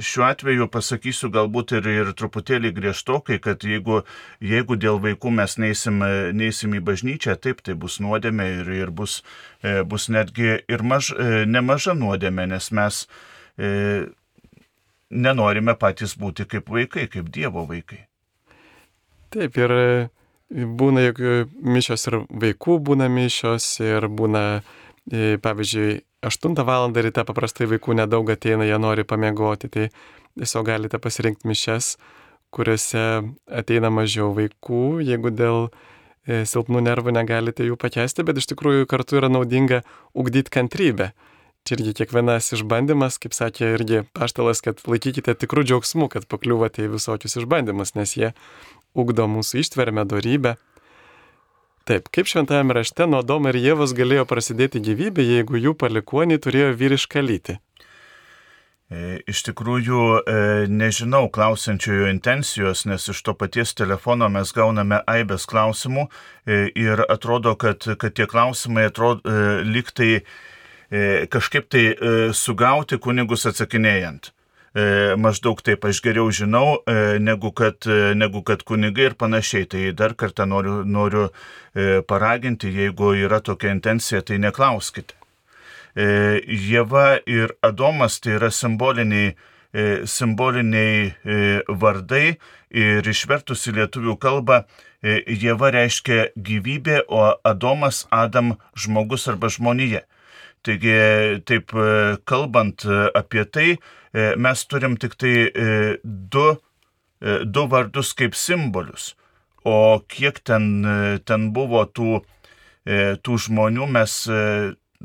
šiuo atveju pasakysiu galbūt ir, ir truputėlį griežtokai, kad jeigu, jeigu dėl vaikų mes neįsim, neįsim į bažnyčią, taip tai bus nuodėmė ir, ir bus, e, bus netgi ir maž, e, nemaža nuodėmė, nes mes e, nenorime patys būti kaip vaikai, kaip Dievo vaikai. Taip ir e, būna juk mišios ir vaikų būna mišios ir būna, pavyzdžiui, 8 val. ryte paprastai vaikų nedaug ateina, jie nori pamiegoti, tai tiesiog galite pasirinkti mišes, kuriuose ateina mažiau vaikų, jeigu dėl e, silpnų nervų negalite jų pakesti, bet iš tikrųjų kartu yra naudinga ugdyti kantrybę. Čia irgi kiekvienas išbandymas, kaip sakė irgi paštalas, kad laikykite tikrų džiaugsmų, kad pakliūvate į visokius išbandymus, nes jie ugdo mūsų ištvermę, darybę. Taip, kaip šventajame rašte nuo Domo ir Jėvos galėjo prasidėti gyvybė, jeigu jų palikonį turėjo vyrišką lytį? E, iš tikrųjų, e, nežinau klausiančiojo intencijos, nes iš to paties telefono mes gauname aibės klausimų e, ir atrodo, kad, kad tie klausimai atrodo liktai kažkaip tai sugauti kunigus atsakinėjant. E, maždaug taip aš geriau žinau, e, negu kad, e, negu kad kunigai ir panašiai. Tai dar kartą noriu, noriu paraginti, jeigu yra tokia intencija, tai neklauskite. Jėva ir Adomas tai yra simboliniai, simboliniai vardai ir išvertus į lietuvių kalbą Jėva reiškia gyvybė, o Adomas Adam žmogus arba žmonija. Taigi, taip kalbant apie tai, mes turim tik tai e, du, e, du vardus kaip simbolius. O kiek ten, ten buvo tų, tų žmonių, mes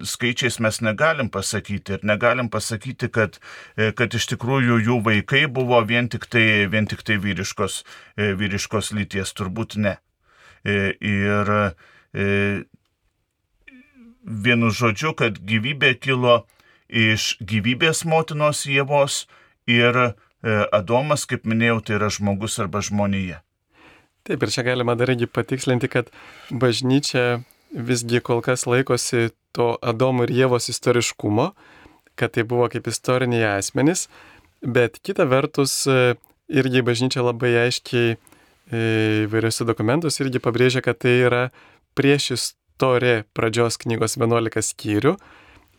skaičiais mes negalim pasakyti ir negalim pasakyti, kad, kad iš tikrųjų jų vaikai buvo vien tik tai, vien tik tai vyriškos, vyriškos lyties, turbūt ne. Ir vienu žodžiu, kad gyvybė kilo iš gyvybės motinos Jėvos ir e, Adomas, kaip minėjau, tai yra žmogus arba žmonija. Taip, ir čia galima dar irgi patikslinti, kad bažnyčia visgi kol kas laikosi to Adomo ir Jėvos istoriškumo, kad tai buvo kaip istoriniai asmenys, bet kita vertus e, irgi bažnyčia labai aiškiai e, įvairiuose dokumentuose irgi pabrėžia, kad tai yra prieš istoriją pradžios knygos 11 skyrių,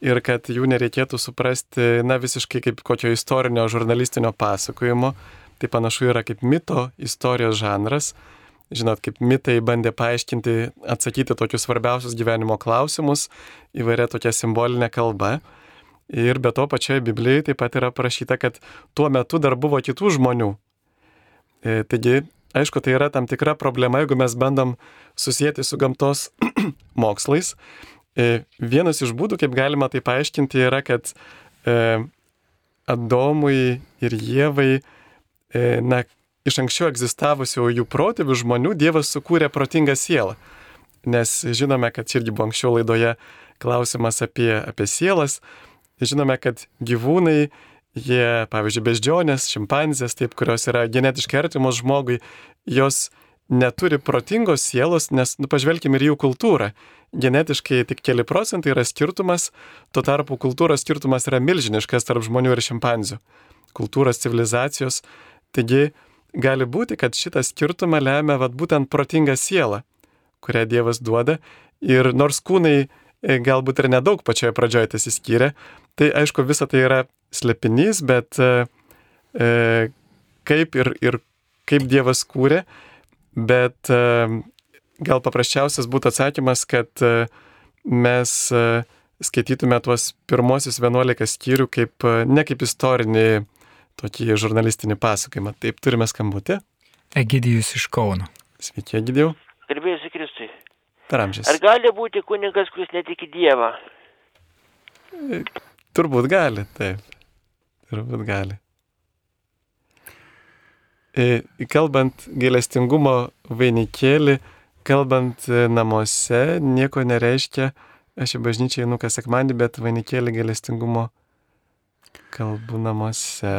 ir kad jų nereikėtų suprasti, na, visiškai kaip kokio istorinio žurnalistinio pasakojimo. Tai panašu yra kaip mito istorijos žanras. Žinot, kaip mitai bandė paaiškinti, atsakyti tokius svarbiausius gyvenimo klausimus įvairia tokia simbolinė kalba. Ir be to pačioje Biblijoje taip pat yra parašyta, kad tuo metu dar buvo kitų žmonių. E, taigi, aišku, tai yra tam tikra problema, jeigu mes bandom susijęti su gamtos *clears throat* mokslais, vienas iš būdų, kaip galima tai paaiškinti, yra, kad e, Adomui ir Jėvai, e, na, iš anksčiau egzistavusių jų protėvių žmonių Dievas sukūrė protingą sielą. Nes žinome, kad irgi buvo anksčiau laidoje klausimas apie, apie sielas. Žinome, kad gyvūnai, jie, pavyzdžiui, beždžionės, šimpanzės, taip, kurios yra genetiškai artimos žmogui, jos neturi protingos sielos, nes, nu, pažvelkime ir jų kultūrą. Genetiškai tik keli procentai yra skirtumas, tuo tarpu kultūros skirtumas yra milžiniškas tarp žmonių ir šimpanzių. Kultūros, civilizacijos. Taigi gali būti, kad šitą skirtumą lemia vat, būtent protinga siela, kurią Dievas duoda. Ir nors kūnai e, galbūt ir nedaug pačioje pradžioje tas įskyrė, tai aišku, visa tai yra slepinys, bet e, e, kaip ir, ir kaip Dievas kūrė, bet e, gal paprasčiausias būtų atsakymas, kad e, mes e, skaitytume tuos pirmosius 11 skyrių kaip, ne kaip istorinį tokį žurnalistinį pasakojimą. Taip, turime skambutį. Egidijus iš Kauno. Sveiki, Egidijau. Garbėjusi Kristui. Per amžius. Ar gali būti kunigas, kuris netiki Dievą? Turbūt gali, taip. Turbūt gali. E, Kalbant gailestingumo vainikėlį, kalbant e, namuose, nieko nereiškia, aš į bažnyčią einu kas sekmandį, bet vainikėlį gailestingumo kalbu namuose.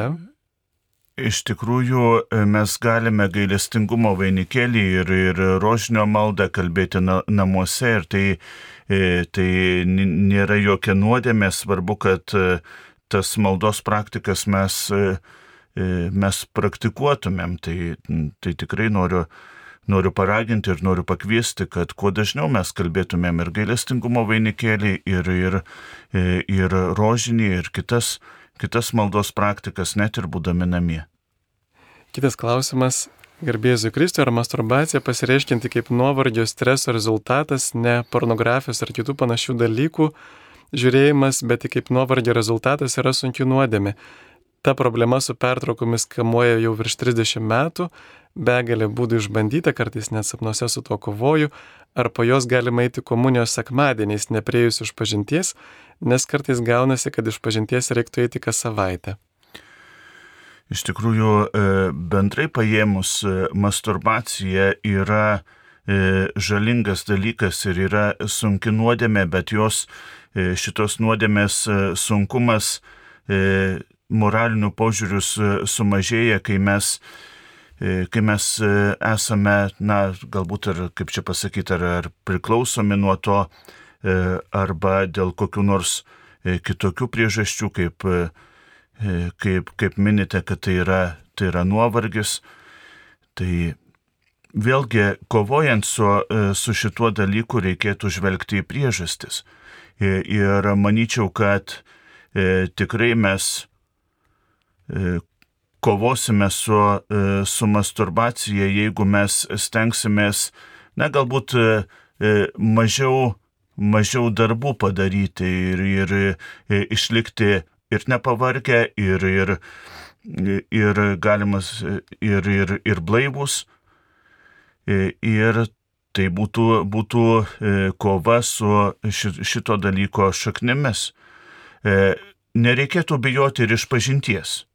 Iš tikrųjų, e, mes galime gailestingumo vainikėlį ir, ir rožinio maldą kalbėti na, namuose ir tai, tai nėra jokia nuodėmė, svarbu, kad tas maldos praktikas mes, mes praktikuotumėm. Tai, tai tikrai noriu, noriu paraginti ir noriu pakviesti, kad kuo dažniau mes kalbėtumėm ir gailestingumo vainikėlį, ir, ir, e, ir rožinį, ir kitas, kitas maldos praktikas, net ir būdami namie. Kitas klausimas. Garbėsiu Kristui, ar masturbacija pasireiškinti kaip nuovargio streso rezultatas, ne pornografijos ar kitų panašių dalykų žiūrėjimas, bet kaip nuovargio rezultatas yra sunki nuodėmė. Ta problema su pertraukomis kamuoja jau virš 30 metų, begalė būdų išbandyta, kartais net sapnuose su tuo kovoju, ar po jos galima eiti komunijos sekmadieniais, nepriejus iš pažinties, nes kartais gaunasi, kad iš pažinties reiktų eiti kas savaitę. Iš tikrųjų, e, bendrai paėmus, e, masturbacija yra e, žalingas dalykas ir yra sunki nuodėmė, bet jos šitos nuodėmės sunkumas moralinių požiūrių su- sumažėja, kai mes, e, kai mes e, esame, na, galbūt ir, kaip čia pasakyti, ar, ar priklausomi nuo to, e, arba dėl kokių nors kitokių priežasčių, kaip, kaip, kaip minite, kad tai yra, tai yra nuovargis. Tai vėlgi, kovojant su, su šituo dalyku, reikėtų žvelgti į priežastis. Ir, ir manyčiau, kad tikrai mes kovosime su, e, su masturbacija, jeigu mes stengsimės, na, galbūt e, e, mažiau, mažiau darbų padaryti ir, ir e, išlikti ir nepavargę, ir, ir, ir galimas, ir, ir, ir blaivus. E, Ir tai būtų, būtų e, kova su ši- šito dalyko šaknimis. E, Nereikėtų bijoti ir išpažinties.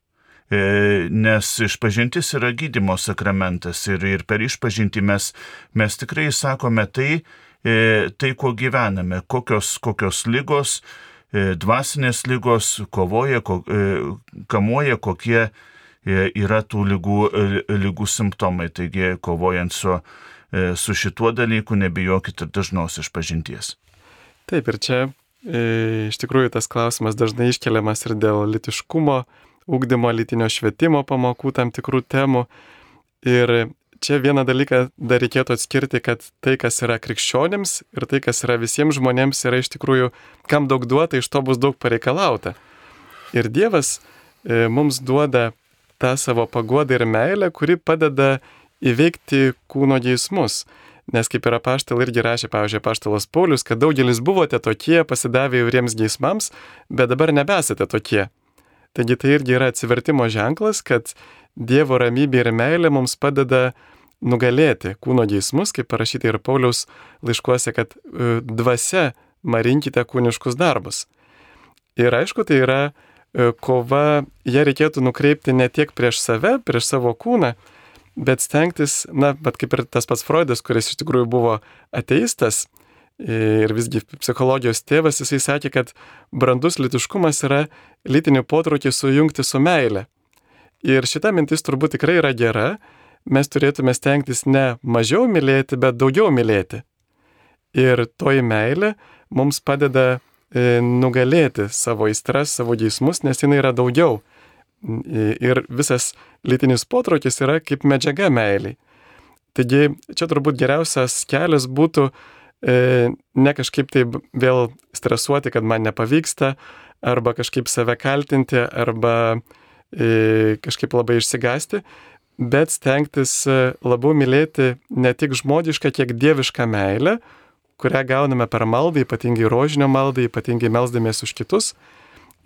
E, Nes išpažintis yra gydimo sakramentas ir, ir per išpažinti mes, mes tikrai sakome tai, e, tai, kuo gyvename, kokios, kokios lygos, e, dvasinės lygos kovoja, ko, kamuoja, kokie yra tų lygų, lygų simptomai. Taigi, kovojant su, su šituo dalyku, nebijokite dažnos išpažinties. Taip, ir čia iš tikrųjų tas klausimas dažnai iškeliamas ir dėl litiškumo, ūkdymo, lytinio švietimo pamokų tam tikrų temų. Ir čia vieną dalyką dar reikėtų atskirti, kad tai, kas yra krikščionėms ir tai, kas yra visiems žmonėms, yra iš tikrųjų, kam daug duota, iš to bus daug pareikalauta. Ir Dievas e, mums duoda tą savo paguodą ir meilę, kuri padeda įveikti kūno geismus. Nes kaip yra paštalai irgi rašė, pavyzdžiui, paštalas Paulius, kad daugelis buvote tokie, pasidavę įvairiems geismams, bet dabar nebesate tokie. Taigi tai irgi yra atsivertimo ženklas, kad Dievo ramybė ir meilė mums padeda nugalėti kūno geismus, kaip parašyta ir Pauliaus laiškuose, kad e, dvasia marinkite kūniškus darbus. Ir aišku, tai yra e, kova, ją reikėtų nukreipti ne tiek prieš save, prieš savo kūną, bet stengtis, na, bet kaip ir tas pats Freudas, kuris iš tikrųjų buvo ateistas ir visgi psichologijos tėvas, jisai sakė, kad brandus litiškumas yra lytinį potraukį sujungti su meile. Ir šita mintis turbūt tikrai yra gera, mes turėtume stengtis ne mažiau mylėti, bet daugiau mylėti. Ir toji meilė mums padeda e, nugalėti savo įstras, savo geismus, nes jinai yra daugiau. Ir visas lytinis potraukis yra kaip medžiaga meiliai. Taigi čia turbūt geriausias kelias būtų e, ne kažkaip tai vėl stresuoti, kad man nepavyksta, arba kažkaip save kaltinti, arba e, kažkaip labai išsigasti, bet stengtis e, labiau mylėti ne tik žmogišką, kiek dievišką meilę, kurią gauname per maldą, ypatingai rožinio maldą, ypatingai melzdamės už kitus.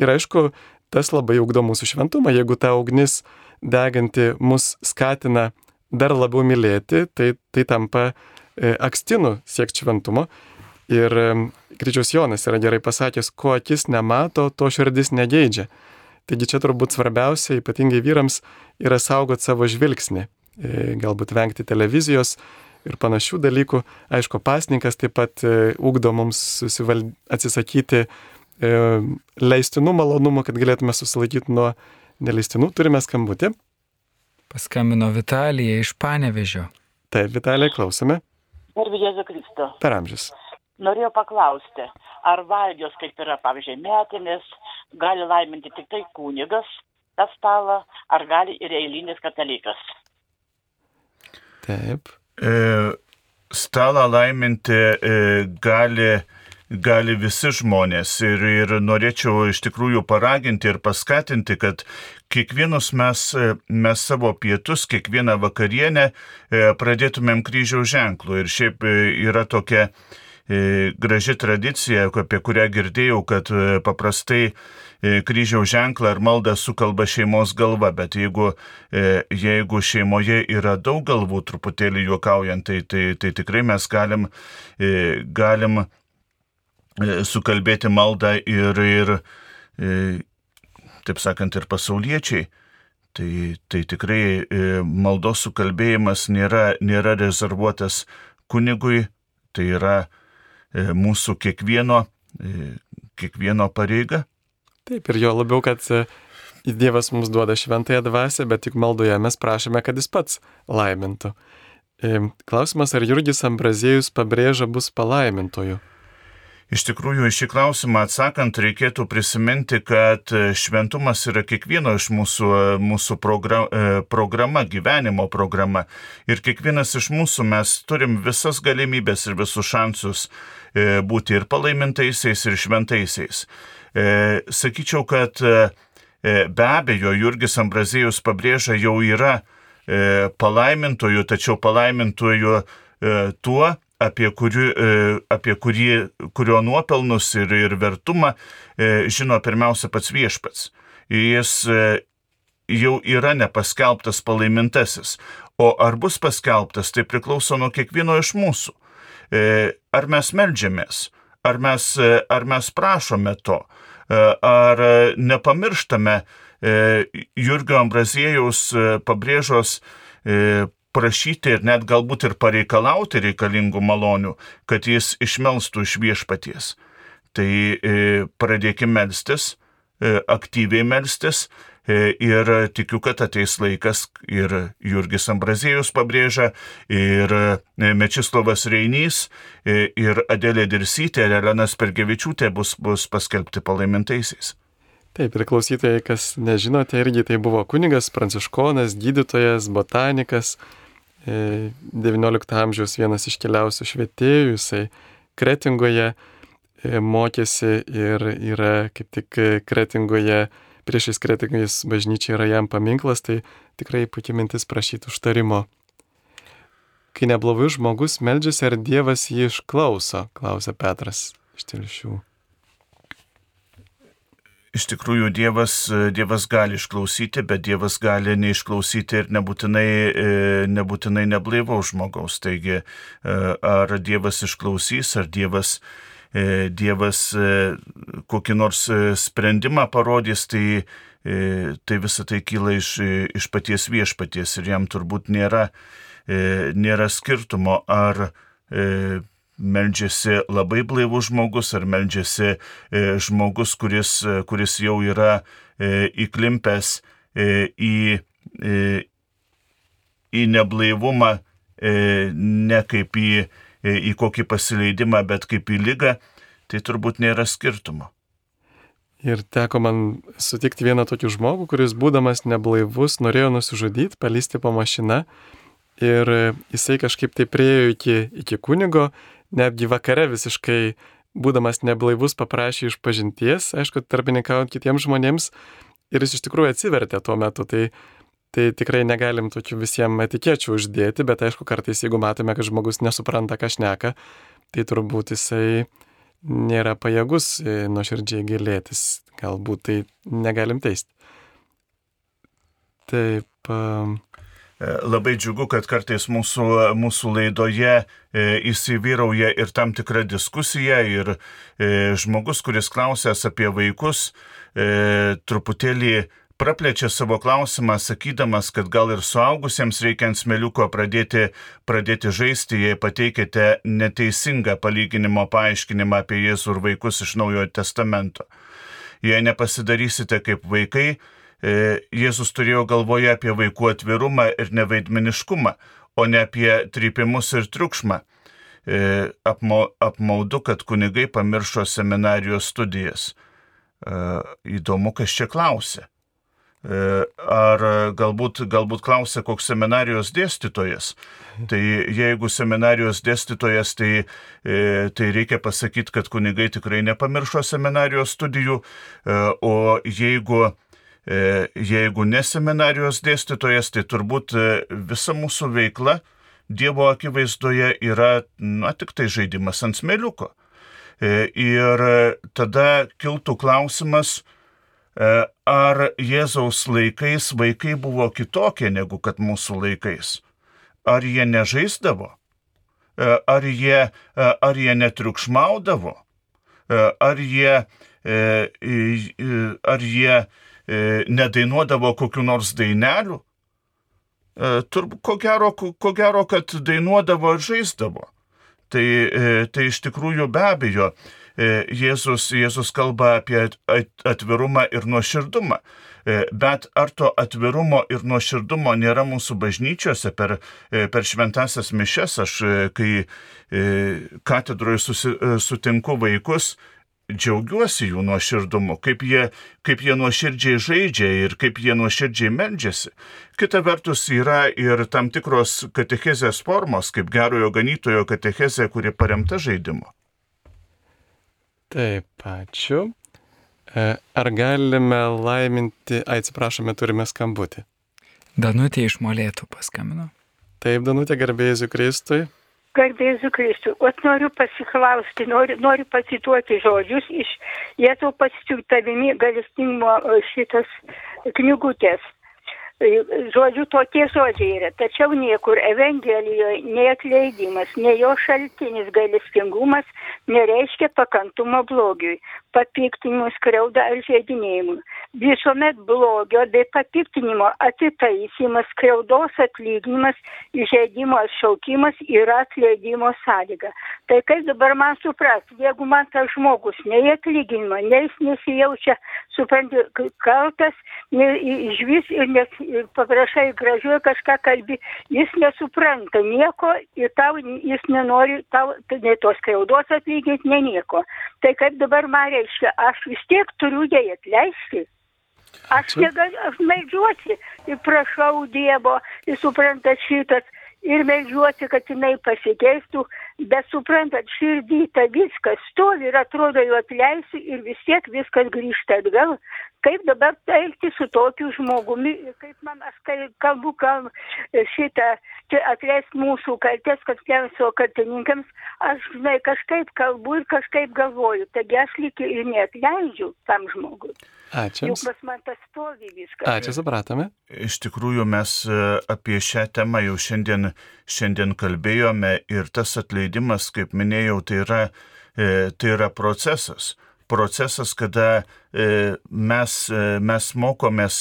Ir aišku, tas labai ugdo mūsų šventumą. Jeigu ta ugnis deganti mus skatina dar labiau mylėti, tai, tai tampa e, akstinu siekti šventumo. Ir e, Kryčiaus Jonas yra gerai pasakęs, ko akis nemato, to širdis negeidžia. Taigi čia turbūt svarbiausia, ypatingai vyrams, yra saugoti savo žvilgsnį, e, galbūt vengti televizijos ir panašių dalykų. Aišku, pasninkas taip pat e, ugdo mums susival... atsisakyti e, leistinų malonumų, kad galėtume susilaikyti nuo neleistinų. Turime skambutį. Paskambino Vitalija iš Panevežio. Taip, Vitalija, klausome. Per Jėzų Kristų. Per amžius. Norėjau paklausti, ar valgios, kaip yra, pavyzdžiui, metinės, gali laiminti tik tai kunigas tą stalą, ar gali ir eilinis katalikas? Taip. E, stalą laiminti e, gali gali visi žmonės ir, ir norėčiau iš tikrųjų paraginti ir paskatinti, kad kiekvienus mes, mes savo pietus, kiekvieną vakarienę e, pradėtumėm kryžiaus ženklų. Ir šiaip e, yra tokia e, graži tradicija, apie kurią girdėjau, kad paprastai kryžiaus ženklą ar maldą sukalba šeimos galva, bet jeigu, jeigu šeimoje yra daug galvų, truputėlį juokaujant, tai, tai, tai tikrai mes galim, galim sukalbėti maldą ir, ir taip sakant, ir pasauliečiai. Tai, tai tikrai maldos sukalbėjimas nėra, nėra rezervuotas kunigui, tai yra mūsų kiekvieno, kiekvieno pareiga. Taip, ir jo labiau, kad Dievas mums duoda šventąją dvasę, bet tik maldoje mes prašome, kad jis pats laimintų. Klausimas, ar Jurgis Ambrazėjus pabrėžia bus palaimintoju? Iš tikrųjų, iš šį klausimą atsakant, reikėtų prisiminti, kad šventumas yra kiekvieno iš mūsų, mūsų programa, programa, gyvenimo programa. Ir kiekvienas iš mūsų mes turim visas galimybės ir visus šansus būti ir palaimintaisiais, ir šventaisiais. Sakyčiau, kad be abejo, Jurgis Ambrazėjus pabrėžia, jau yra palaimintojų, tačiau palaimintojų tuo, apie, kurį, apie kurį, kurio nuopelnus ir, ir vertumą žino pirmiausia pats viešpats. Jis jau yra nepaskelbtas palaimintasis, o ar bus paskelbtas, tai priklauso nuo kiekvieno iš mūsų. Ar mes melžiamės, ar mes, ar mes prašome to, ar nepamirštame Jurgio Ambrazėjaus pabrėžos prašyti ir net galbūt ir pareikalauti reikalingų malonių, kad jis išmelstų iš viešpaties. Tai e, pradėkime melstis, e, aktyviai melstis e, ir tikiu, kad ateis laikas ir Jurgis Ambrazėjus pabrėžia, ir Mečislovas Reinys, ir Adelė Dirsytė, ir Elenas Pergevičiūtė bus, bus paskelbti palaimintaisiais. Taip, ir klausytojai, kas nežinote, irgi tai buvo kunigas, pranciškonas, gydytojas, botanikas, XIX amžiaus vienas iškeliausių švietėjų, jisai Kretingoje mokėsi ir yra kaip tik Kretingoje, priešais Kretingais bažnyčia yra jam paminklas, tai tikrai puikia mintis prašyti užtarimo. Kai neblogai žmogus meldžiasi, ar Dievas jį išklauso, klausia Petras iš Tilšių. Iš tikrųjų, Dievas, dievas gali išklausyti, bet Dievas gali neišklausyti ir nebūtinai, nebūtinai neblaivaus žmogaus. Taigi, ar Dievas išklausys, ar Dievas, dievas kokį nors sprendimą parodys, tai, tai visa tai kyla iš, iš paties viešpaties ir jam turbūt nėra, nėra skirtumo, ar meldžiasi labai blaivus žmogus ar meldžiasi e, žmogus, kuris, kuris jau yra e, įklimpęs e, į, į neblaivumą ne kaip į, į kokį pasileidimą, bet kaip į lygą, tai turbūt nėra skirtumo. Ir teko man sutikti vieną tokį žmogų, kuris būdamas neblaivus norėjo nusižudyti, palysti po mašiną. Ir jisai kažkaip tai priejo iki, iki kunigo, netgi vakare visiškai būdamas neblaivus paprašė iš pažinties, aišku, tarpininkaujant kitiems žmonėms. Ir jis iš tikrųjų atsivertė tuo metu. Tai, tai tikrai negalim tokių visiems etikėčių uždėti, bet aišku, kartais jeigu matome, kad žmogus nesupranta, ką šneka, tai turbūt jisai nėra pajėgus e, nuoširdžiai gilėtis. Galbūt tai negalim teisti. Taip. E, labai džiugu, kad kartais mūsų, mūsų laidoje e, įsivyrauja ir tam tikra diskusija ir žmogus, kuris klausęs apie vaikus, truputėlį praplečia savo klausimą, sakydamas, kad gal ir suaugusiems reikia ant smėliuko pradėti, pradėti žaisti, jei pateikėte neteisingą palyginimo paaiškinimą apie Jėzų ir vaikus iš Naujojo testamento. Jei nepasidarysite kaip vaikai, e, Jėzus turėjo galvoje apie vaikų atvirumą ir nevaidmeniškumą, o ne apie trypimus ir triukšmą. E, apmaudu, kad kunigai pamiršo seminarijos studijas. E, įdomu, kas čia klausė. E, ar galbūt, galbūt klausia koks seminarijos dėstytojas. Tai jeigu seminarijos dėstytojas, tai, e, tai reikia pasakyti, kad kunigai tikrai nepamiršo seminarijos studijų, e, o jeigu jeigu ne seminarijos dėstytojas, tai turbūt visa mūsų veikla Dievo akivaizdoje yra, na, tik tai žaidimas ant smėliuko. Ir tada kiltų klausimas, E, ar Jėzaus laikais vaikai buvo kitokie negu kad mūsų laikais? Ar jie nežaisdavo? E, ar jie, e, ar jie netriukšmaudavo? Ar jie, ar jie nedainuodavo kokiu nors daineliu? Turbūt ko gero, ko gero, kad dainuodavo ir žaisdavo. Tai, tai iš tikrųjų be abejo, E, Jėzus, Jėzus kalba apie atvirumą ir nuoširdumą. E, bet ar to atvirumo ir nuoširdumo nėra mūsų bažnyčiose per, e, per šventasias mišes, aš kai katedroje susi, sutinku vaikus, džiaugiuosi jų nuoširdumu, kaip jie, kaip jie nuoširdžiai žaidžia ir kaip jie nuoširdžiai meldžiasi. Kita vertus yra ir tam tikros katechezės formos, kaip gerojo ganytojo katechezė, kuri paremta žaidimu. Taip, ačiū. E, ar galime laiminti, atsiprašome, turime skambutį. Danutė iš Molėtų paskambino. Taip, Danutė, garbėsiu Kristui. Garbėsiu Kristui. O noriu pasiklausti, noriu, noriu pacituoti žodžius iš Jėzau pasitiktavimi galestingumo šitas knygutės. Žodžiu, tokie žodžiai yra. Tačiau niekur Evangelijoje nei atleidimas, nei jo šaltinis gailestingumas nereiškia pakantumo blogiui, papiktinimui, skriauda ar žaidinėjimui. Visuomet blogio bei papiktinimo atitaisymas, skriaudos atlyginimas, įžeidimo atšaukimas yra atleidimo sąlyga. Tai kaip dabar man suprasti, jeigu man tas žmogus nei atlyginimo, nei jis nesijaučia, supranti, kaltas, iš vis ir nes paprašai gražiuoju kažką kalbi, jis nesupranta nieko ir tau jis nenori, tau nei tos skriaudos atlyginti, nei nieko. Tai kaip dabar man reiškia, aš vis tiek turiu jai atleisti. Aš, negaliu, aš meldžiuosi ir prašau Dievo, ir suprantat šitas, ir meldžiuosi, kad jinai pasikeistų, bet suprantat, širdį ta viskas stovi ir atrodo jau atleisiu ir vis tiek viskas grįžta atgal. Kaip dabar elgti su tokiu žmogumi, kaip man, aš kalbu, kalbu šitą, čia atleist mūsų kaltės, kad tiems kaltininkams, aš, žinai, kažkaip kalbu ir kažkaip galvoju, taigi aš lyg ir neatleidžiu tam žmogui. Ačiū. Juk pas man tas stovi viskas. Ačiū, supratome. Iš tikrųjų, mes e, apie šią temą jau šiandien, šiandien kalbėjome ir tas atleidimas, kaip minėjau, tai yra, e, tai yra procesas. Procesas, kada e, mes, mes mokomės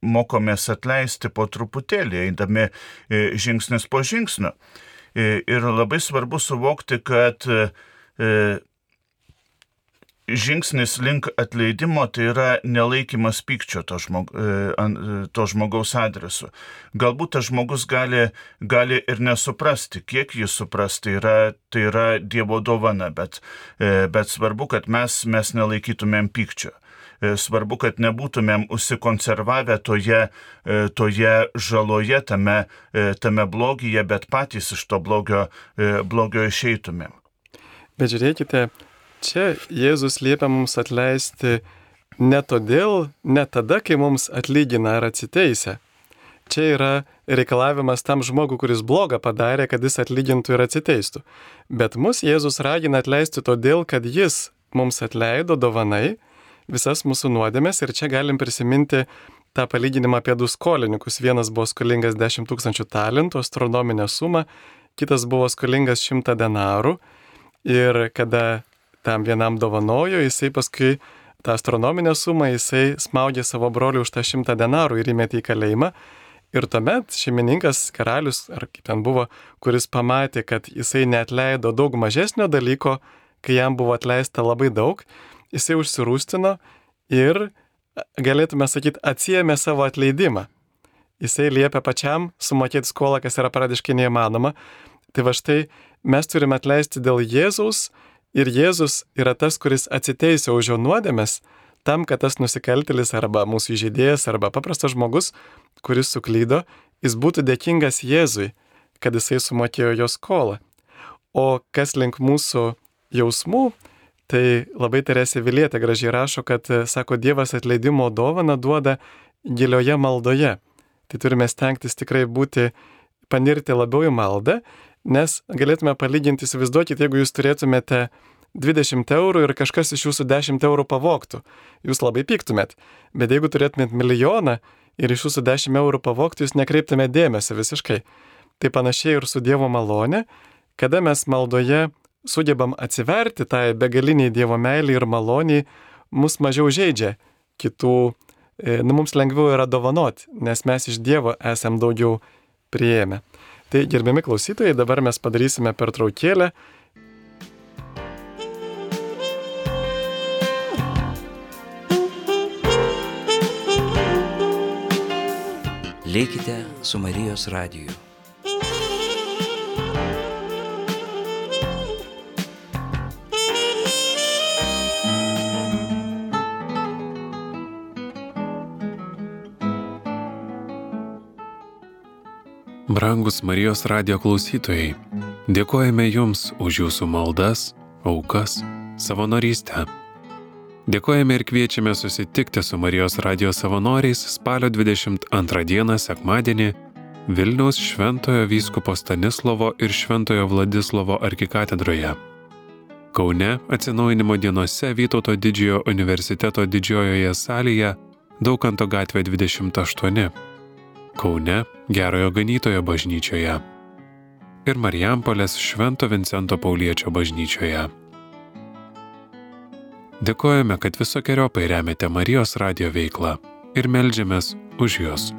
mokomės atleisti po truputėlį, eidami žingsnis po žingsnio. Ir labai svarbu suvokti, kad žingsnis link atleidimo tai yra nelaikimas pykčio to, žmog, e, to žmogaus adresu. Galbūt tas žmogus gali, gali ir nesuprasti, kiek jis supras, tai yra, tai yra Dievo dovana, bet, bet svarbu, kad mes, mes nelaikytumėm pykčio. E, svarbu, kad nebūtumėm užsikonservavę toje, e, toje žaloje, tame, e, tame blogyje, bet patys iš to blogio, blogio išeitumėm. Bet žiūrėkite, čia Jėzus liepia mums atleisti ne todėl, ne tada, kai mums atlygina ar atsiteisė. Čia yra reikalavimas tam žmogui, kuris blogą padarė, kad jis atlygintų ir atsiteistų. Bet mus Jėzus ragina atleisti todėl, kad jis mums atleido dovanai visas mūsų nuodėmės ir čia galim prisiminti tą palyginimą apie du skolininkus. Vienas buvo skolingas 10 tūkstančių talentų, astronominę sumą, kitas buvo skolingas 100 denarų ir kada tam vienam dovanojo, jisai paskui tą astronominę sumą jisai smaugė savo broliu už tą 100 denarų ir įmetė į kalėjimą. Ir tuomet šeimininkas, karalius, ar kaip ten buvo, kuris pamatė, kad jisai neatleido daug mažesnio dalyko, kai jam buvo atleista labai daug, jisai užsirūstino ir, galėtume sakyti, atsijėmė savo atleidimą. Jisai liepia pačiam sumokėti skolą, kas yra pradiškai neįmanoma. Tai va štai mes turime atleisti dėl Jėzaus ir Jėzus yra tas, kuris atsiteisė už jo nuodėmės, tam, kad tas nusikaltelis arba mūsų įžeidėjas arba paprastas žmogus, kuris suklydo, jis būtų dėkingas Jėzui, kad jisai sumokėjo jo skolą. O kas link mūsų jausmų, Tai labai Teresė Vilietė gražiai rašo, kad, e, sako, Dievas atleidimo dovaną duoda gilioje maldoje. Tai turime stengtis tikrai būti, panirti labiau į maldą, nes galėtume palyginti, įsivaizduokit, jeigu jūs turėtumėte 20 eurų ir kažkas iš jūsų 10 eurų pavoktų, jūs labai pyktumėt. Bet jeigu turėtumėt milijoną ir iš jūsų 10 eurų pavoktų, jūs nekreiptumėt dėmesio visiškai. Tai panašiai ir su Dievo malone, kada mes maldoje sugebam atsiverti tai begaliniai Dievo meiliai ir maloniai, mus mažiau žaidžia kitų, e, nu, mums lengviau yra dovanoti, nes mes iš Dievo esam daugiau prieėmę. Tai gerbiami klausytojai, dabar mes padarysime pertraukėlę. Likite su Marijos radiju. Brangus Marijos radio klausytojai, dėkojame Jums už Jūsų maldas, aukas, savanorystę. Dėkojame ir kviečiame susitikti su Marijos radio savanoriais spalio 22 dieną sekmadienį Vilniaus Šventojo vyskupo Stanislovo ir Šventojo Vladislovo arkikatedroje. Kaune atsinaujinimo dienose Vytauto didžiojo universiteto didžiojoje salėje Daukanto gatvė 28. Kaune Gerojo ganytojo bažnyčioje ir Marijampolės Švento Vincento Pauliečio bažnyčioje. Dėkojame, kad visokiojopai remiate Marijos radio veiklą ir melžiamės už Jūs.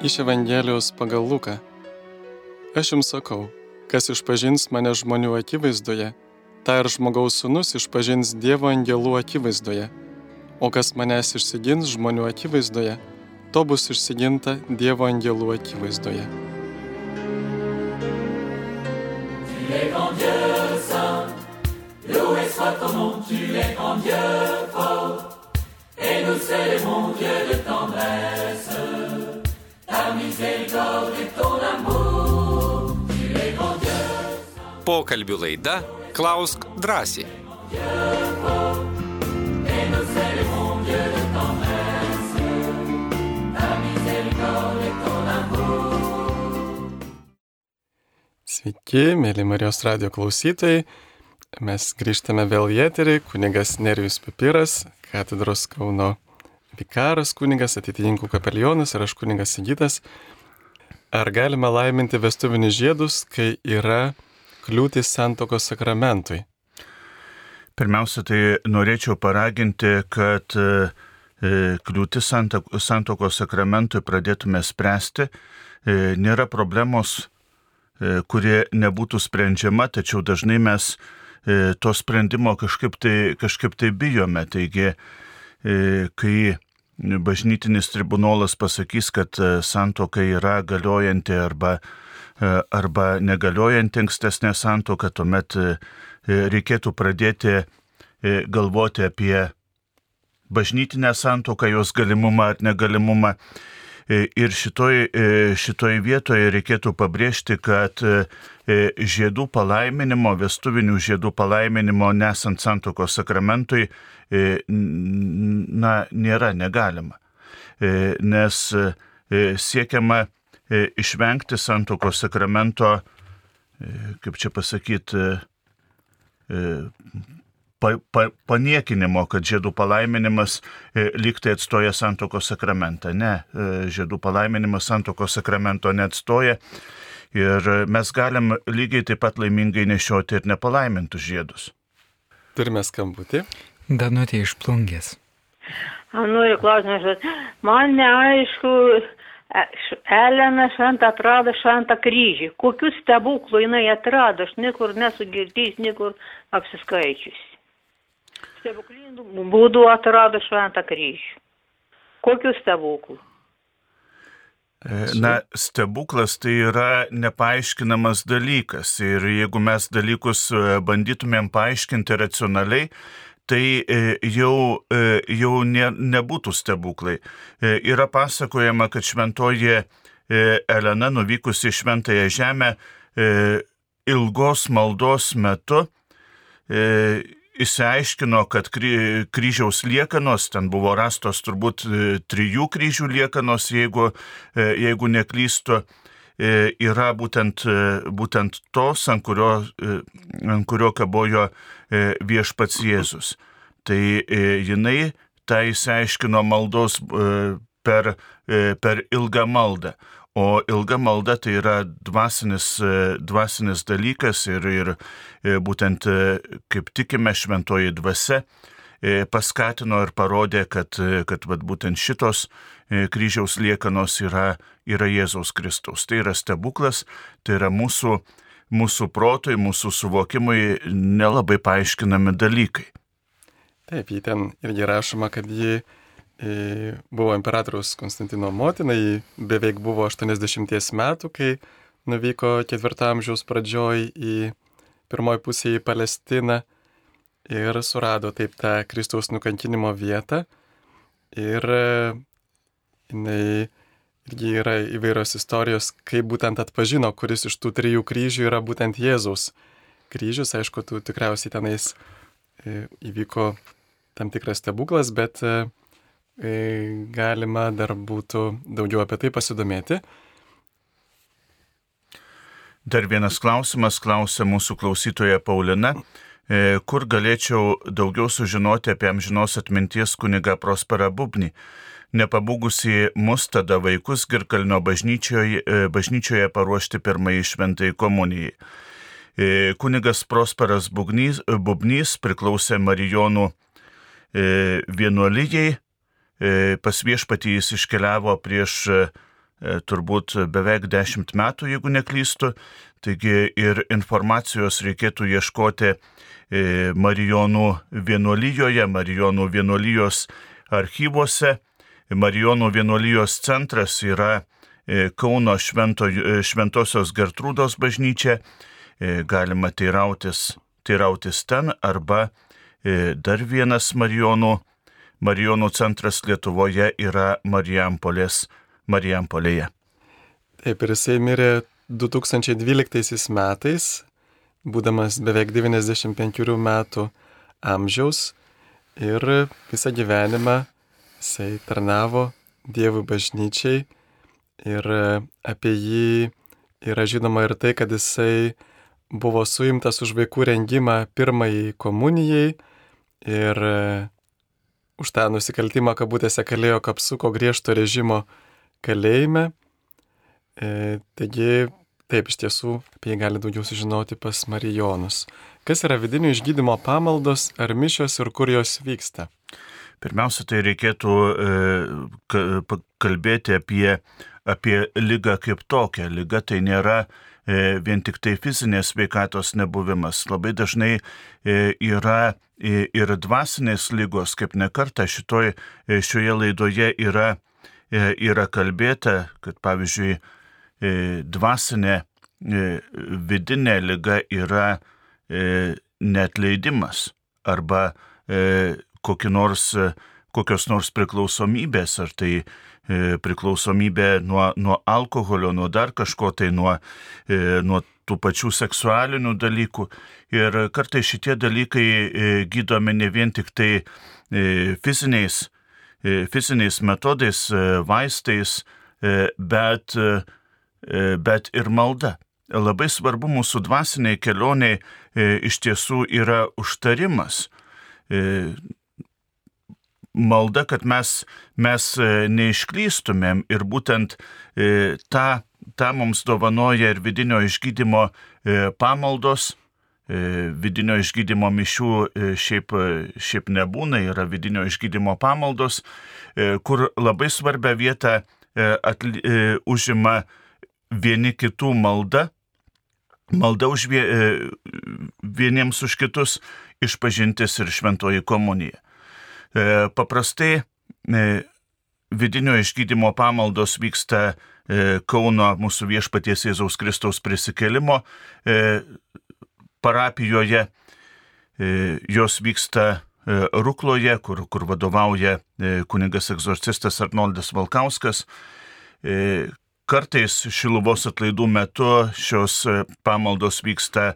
Iš Evangelijos pagal Luką. Aš jums sakau, Kas išpažins mane žmonių akivaizdoje, tą ir žmogaus sunus išpažins Dievo angelų akivaizdoje. O kas manęs išsigins žmonių akivaizdoje, to bus išsiginta Dievo angelų akivaizdoje. Tu es grand Dieu saint, loué soit ton nom, tu es grand Dieu fort, et nous célébrons Dieu de tendresse, ta miséricorde et ton amour. Pokalbių laida Klausk drąsiai. Sveiki, mėly Marijos radio klausytojai. Mes grįžtame vėl į eterį. Kunigas Nerijus Papiras, katedros Kauno vikaras, kunigas, ateitininkų kapelionas ir aš kunigas Sigitas. Ar galime laiminti vestuvinius žiedus, kai yra kliūtis santokos sakramentui? Pirmiausia, tai norėčiau paraginti, kad e, kliūtis santokos sakramentui pradėtume spręsti, nėra problemos, kurie nebūtų sprendžiama, tačiau dažnai mes to sprendimo kažkaip tai, kažkaip tai bijome. Taigi, kai bažnytinis tribunolas pasakys, kad santoka yra galiojanti arba, arba negaliojanti ankstesnė santoka, tuomet reikėtų pradėti galvoti apie bažnytinę santoką, jos galimumą ar negalimumą. E, ir šitoj, e, šitoj vietoje reikėtų pabrėžti, kad e, žiedų palaiminimo, vestuvinių žiedų palaiminimo nesant santokos sakramentui, na, nėra negalima. Nes siekiama išvengti santokos sakramento, kaip čia pasakyti, pa, pa, paniekinimo, kad žiedų palaiminimas e, liktai atstoja santokos sakramentą. Ne, e, žiedų palaiminimas santokos sakramento neatstoja. Ir mes galim lygiai taip pat laimingai nešioti ir nepalaimintus žiedus. Turime skambutį. Danutė iš plungės. Noriu klausimas, man neaišku, e, Elena šventą atrado šventą kryžį. Kokius stebuklų jinai atrado, aš niekur nesu girdėjęs, niekur apsiskaičius stebuklingų būdų atrado šventą kryžių. Kokius stebuklų? E, na, stebuklas tai yra nepaaiškinamas dalykas ir jeigu mes dalykus e, bandytumėm paaiškinti racionaliai, tai e, jau, jau ne, nebūtų stebuklai. Yra pasakojama, kad šventoji Elena nuvykusi į šventąją žemę ilgos maldos metu išsiaiškino, kad kry, kryžiaus liekanos, ten buvo rastos turbūt e, trijų kryžių liekanos, jeigu, e, jeigu neklystu, e, yra būtent, būtent tos, ant kurio, ant kurio kabojo viešpats Jėzus. Tai jinai tą išsiaiškino maldos per, per ilgą maldą. O ilga malda tai yra dvasinis, e, dvasinis dalykas ir, ir e, būtent e, kaip tikime šventoji dvasia paskatino ir parodė, kad, kad vat, būtent šitos kryžiaus liekanos yra, yra Jėzaus Kristaus. Tai yra stebuklas, tai yra mūsų, mūsų protui, mūsų suvokimui nelabai paaiškinami dalykai. Taip, jį ten irgi rašoma, kad jį buvo imperatoriaus Konstantino motina, ji beveik buvo 80 metų, kai nuvyko ketvirtą amžiaus pradžioj į pirmoji pusė į Palestiną ir surado taip tą Kristaus nukankinimo vietą. Ir jinai irgi yra įvairios istorijos, kaip būtent atpažino, kuris iš tų trijų kryžių yra būtent Jėzaus kryžius. Aišku, tu tikriausiai tenais įvyko tam tikras stebuklas, bet E, galima dar būtų daugiau apie tai pasidomėti. Dar vienas klausimas klausia mūsų klausytoja Paulina. E, kur galėčiau daugiau sužinoti apie amžinos atminties kuniga Prosperą Bubnį? Nepabūgusi mus tada vaikus Girkalnio bažnyčioje, e, bažnyčioje paruošti pirmąjį šventai komunijai. Kunigas Prosperas Bubnys, Bubnys priklausė Marijonų vienuolyjei E, pas viešpatį jis iškeliavo prieš e, turbūt beveik dešimt metų, jeigu neklystu. Taigi ir informacijos reikėtų ieškoti e, Marijonų vienuolyjoje, Marijonų vienuolijos archyvuose. Marijonų vienuolijos centras yra Kauno švento, Šventosios Gertrūdos bažnyčia. Galima teirautis, teirautis ten arba dar vienas Marijonų Marijonų centras Lietuvoje yra Marijampolės, Marijampolėje. Taip ir jisai mirė 2012 metais, būdamas beveik 95 metų amžiaus ir visą gyvenimą jisai tarnavo Dievų bažnyčiai ir apie jį yra žinoma ir tai, kad jisai buvo suimtas už vaikų rengimą pirmajai komunijai ir už tą nusikaltimą kabutėse kalėjo kapsuko griežto režimo kalėjime. E, taigi, taip iš tiesų apie jį gali daugiau sužinoti pas Marijonus. Kas yra vidinio išgydymo pamaldos ar mišios ir kur jos vyksta? Pirmiausia, tai reikėtų kalbėti apie, apie lygą kaip tokią. Lyga tai nėra vien tik tai fizinės veikatos nebuvimas. Labai dažnai yra ir dvasinės lygos, kaip nekarta šitoj, šioje laidoje yra, yra kalbėta, kad pavyzdžiui, dvasinė vidinė lyga yra netleidimas arba nors, kokios nors priklausomybės, ar tai priklausomybė nuo, nuo alkoholio, nuo dar kažko, tai nuo, nuo tų pačių seksualinių dalykų. Ir kartai šitie dalykai gydomi ne vien tik tai fiziniais, fiziniais metodais, vaistais, bet, bet ir malda. Labai svarbu mūsų dvasiniai kelioniai iš tiesų yra užtarimas malda, kad mes, mes neišklystumėm ir būtent tą, tą mums dovanoja ir vidinio išgydymo pamaldos. Vidinio išgydymo mišių šiaip, šiaip nebūna, yra vidinio išgydymo pamaldos, kur labai svarbia vieta atli, užima vieni kitų malda, malda už vie, vieniems už kitus, išpažintis ir šventoji komunija. E, paprastai e, vidinio išgydymo pamaldos vyksta e, Kauno mūsų viešpaties Jėzaus Kristaus prisikelimo parapijoje. Jos vyksta Rukloje, kur, kur vadovauja kunigas egzorcistas Arnoldas Valkauskas. Kartais Šiluvos atlaidų metu šios pamaldos vyksta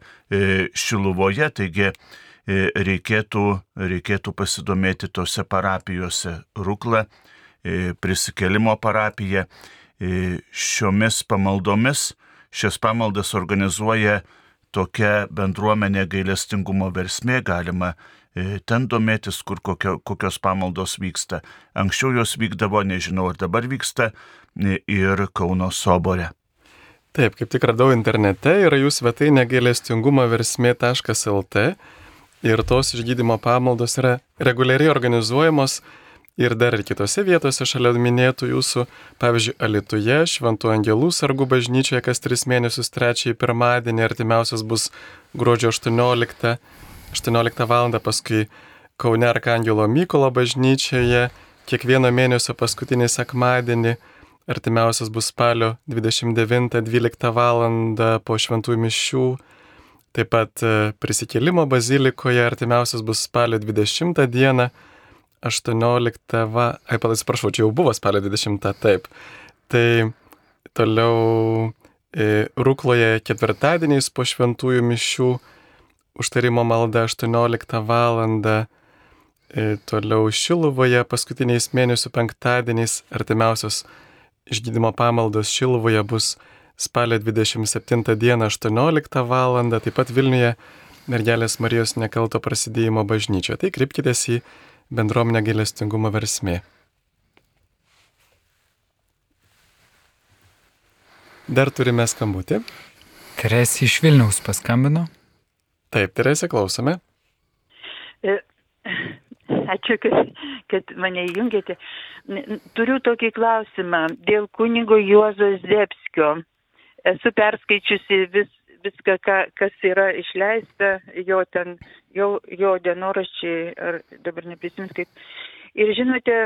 Šiluvoje, taigi E, reikėtų, reikėtų pasidomėti tose parapijose Rukla, e, prisikelimo parapija. E, šiomis pamaldomis šias pamaldas organizuoja tokia bendruomenė gailestingumo versmė, galima ten domėtis, kur kokio, kokios pamaldos vyksta. Anksčiau jos vykdavo, nežinau, ar dabar vyksta ir Kauno sobore. Taip, kaip tik radau internete, yra jų svetainė gailestingumo versmė.lt ir tos išgydymo pamaldos yra reguliariai organizuojamos ir dar ir kitose vietose šalia minėtų jūsų, pavyzdžiui, Alituje, Šventų Angelų sargų bažnyčioje, kas tris mėnesius trečiąjį pirmadienį, artimiausias bus gruodžio 18, 18 val. paskui Kaune Arkangelo Mykolo bažnyčioje, kiekvieno mėnesio paskutinį sekmadienį, artimiausias bus spalio 29-12 val. po šventųjų mišių Taip pat e, prisikėlimo bazilikoje artimiausias bus spalio 20 dieną, 18 va... Ai, palai, prašau, čia jau buvo spalio 20, taip. Tai toliau e, Rūkloje ketvirtadieniais po šventųjų mišių užtarimo malda 18 val. E, toliau Šiluvoje paskutiniais mėnesių penktadieniais artimiausios išgydymo pamaldos Šiluvoje bus spalio 27 dieną 18 val. taip pat Vilniuje mergelės Marijos nekalto prasidėjimo bažnyčioje. Tai krypkitės į bendruomenę gailestingumo versmė. Dar turime skambutį. Teresė iš Vilniaus paskambino. Taip, Teresė, klausome. E, ačiū, kad, kad mane įjungėte. Turiu tokį klausimą dėl kunigo Juozo Zdebskio esu perskaičiusi vis, viską, ką, kas yra išleista, jo ten, jo, jo dienoraščiai, ar dabar neprisimins kaip. Ir žinote,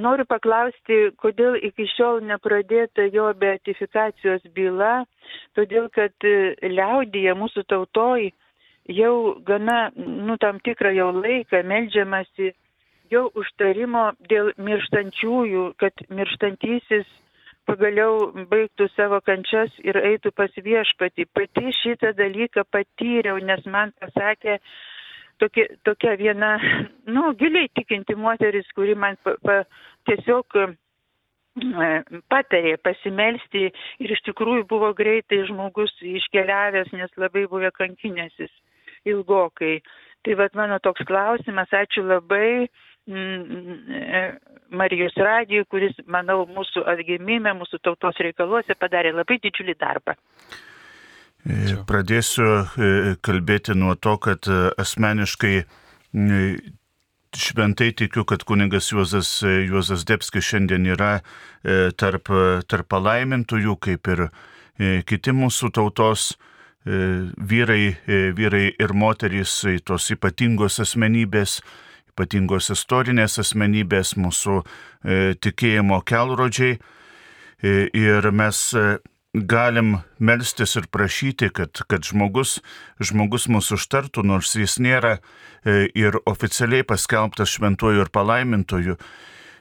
noriu paklausti, kodėl iki šiol nepradėta jo beatifikacijos byla, todėl kad liaudyje mūsų tautoj jau gana, nu, tam tikrą jau laiką melžiamasi jo užtarimo dėl mirštančiųjų, kad mirštantysis pagaliau baigtų savo kančias ir eitų pas viešpatį. Pati šitą dalyką patyriau, nes man pasakė tokia, tokia viena, nu, giliai tikinti moteris, kuri man pa, pa, tiesiog e, patarė pasimelsti ir iš tikrųjų buvo greitai žmogus iškeliavęs, nes labai buvo kankinėsis ilgokai. Tai vad mano toks klausimas, ačiū labai Marijos radijui, kuris, manau, mūsų atgimime, mūsų tautos reikaluose padarė labai didžiulį darbą. E, pradėsiu e, kalbėti nuo to, kad e, asmeniškai šventai tikiu, kad kuningas Juozas, Juozas Debskis šiandien yra tarp, tarp palaimintųjų, kaip ir kiti mūsų tautos vyrai, vyrai ir moterys, tos ypatingos asmenybės, ypatingos istorinės asmenybės, mūsų tikėjimo kelrodžiai. Ir mes galim melstis ir prašyti, kad, kad žmogus, žmogus mūsų užtartų, nors jis nėra e, ir oficialiai paskelbtas šventuoju ir palaimintoju.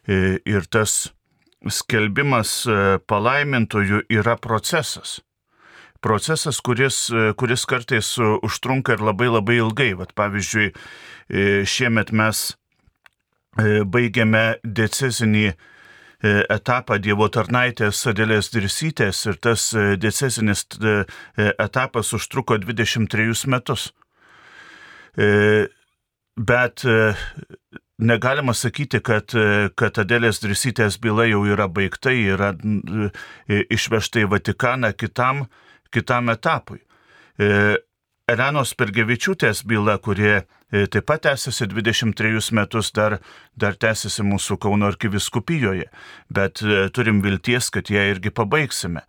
E, ir tas skelbimas e, palaimintoju yra procesas. Procesas, kuris, kuris kartais užtrunka ir labai labai ilgai. Vat, pavyzdžiui, šiemet mes baigiame decezinį E, etapą Dievo tarnaitės Adėlės Dirsytės ir tas e, decesinis e, etapas užtruko 23 metus. Bet negalima sakyti, kad, kad Adėlės Dirsytės byla jau yra baigta, yra išvežta į Vatikaną kitam, kitam etapui. Elenos Pergevičiūtės byla, kurie E, taip pat tęsiasi 23 metus, dar, dar tęsiasi mūsų Kauno arkiviskupijoje, bet e, turim vilties, kad ją irgi pabaigsime.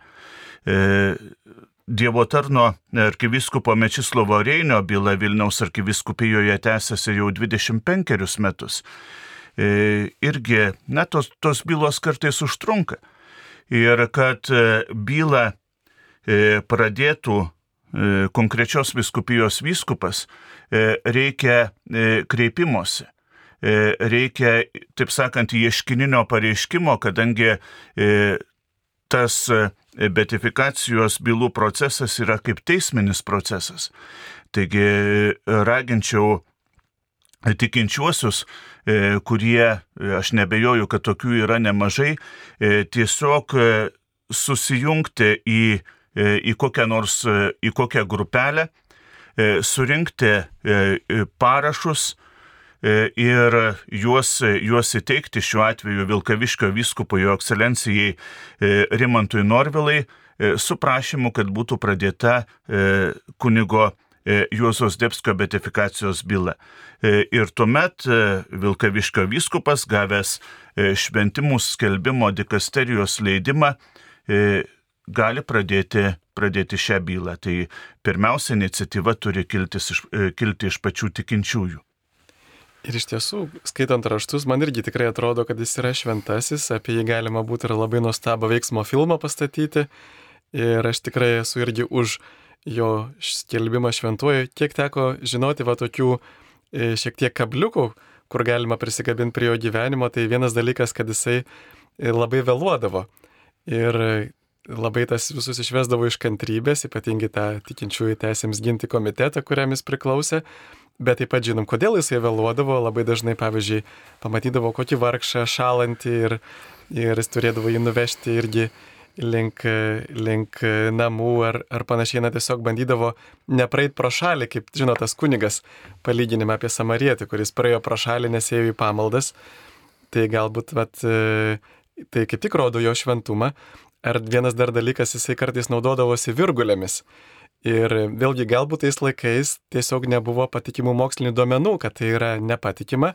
E, Dievo tarno arkiviskupo Mečislovo Reinio byla Vilniaus arkiviskupijoje tęsiasi jau 25 metus. Irgi, na, tos, tos bylos kartais užtrunka. Ir kad bylą pradėtų konkrečios viskupijos vyskupas, E, reikia e, kreipimosi e, reikia, taip sakant, ieškininio pareiškimo, kadangi tas betifikacijos bylų procesas yra kaip teisminis procesas. Taigi raginčiau tikinčiuosius, kurie, aš nebejoju, kad tokių yra nemažai, tiesiog susijungti į, į kokią nors, į kokią grupelę E, surinkti e, e, parašus ir juos, juos įteikti šiuo atveju Vilkaviškio vyskupo jo ekscelencijai Rimantui Norvilai su prašymu, kad būtų pradėta kunigo Juozos Debskio betifikacijos byla. Ir tuomet Vilkaviškio vyskupas, gavęs šventimų skelbimo dikasterijos leidimą, gali pradėti, pradėti šią bylą. Tai pirmiausia, iniciatyva turi iš, e, kilti iš pačių tikinčiųjų. Ir iš tiesų, skaitant raštus, man irgi tikrai atrodo, kad jis yra šventasis, apie jį galima būtų ir labai nuostabą veiksmo filmą pastatyti. Ir aš tikrai esu irgi už jo skelbimą šventuoju. Kiek teko žinoti va tokių e, šiek tiek kabliukų, kur galima prisikabinti prie jo gyvenimo, tai vienas dalykas, kad jisai e, labai vėluodavo. Ir labai tas visus išvesdavo iš kantrybės, ypatingai tą tikinčiųjų teisėms ginti komitetą, kuriam jis priklausė. Bet taip pat žinom, kodėl jisai vėluodavo, labai dažnai, pavyzdžiui, pamatydavo kokį vargšą šalantį ir, ir jis turėdavo jį nuvežti irgi link, link namų ar, ar panašiai, na tiesiog bandydavo nepraeit pro šalį, kaip žino tas kunigas palyginime apie samarietį, kuris praėjo pro šalį, nesėjo į pamaldas. Tai galbūt, vat, tai kaip tik rodo jo šventumą. Ar vienas dar dalykas, jisai kartais naudodavosi virgulėmis. Ir vėlgi galbūt tais laikais tiesiog nebuvo patikimų mokslinių duomenų, kad tai yra nepatikima,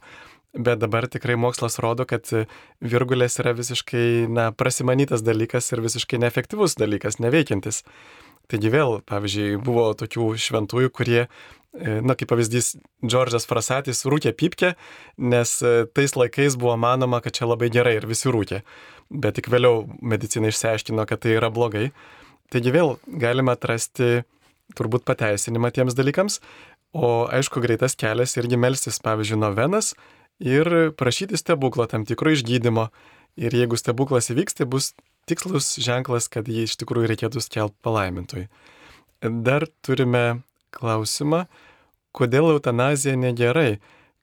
bet dabar tikrai mokslas rodo, kad virgulės yra visiškai na, prasimanytas dalykas ir visiškai neefektyvus dalykas, neveikiantis. Taigi vėl, pavyzdžiui, buvo tokių šventųjų, kurie, e, na kaip pavyzdys, Džordžas Frasatis rūkė pipkę, nes e, tais laikais buvo manoma, kad čia labai gerai ir visi rūkė bet tik vėliau medicina išsiaiškino, kad tai yra blogai. Taigi vėl galime atrasti turbūt pateisinimą tiems dalykams, o aišku, greitas kelias irgi melstis, pavyzdžiui, novenas ir prašyti stebuklo tam tikro išgydymo. Ir jeigu stebuklas įvyks, tai bus tikslus ženklas, kad jį iš tikrųjų reikėtų skelbti palaimintui. Dar turime klausimą, kodėl eutanazija negerai,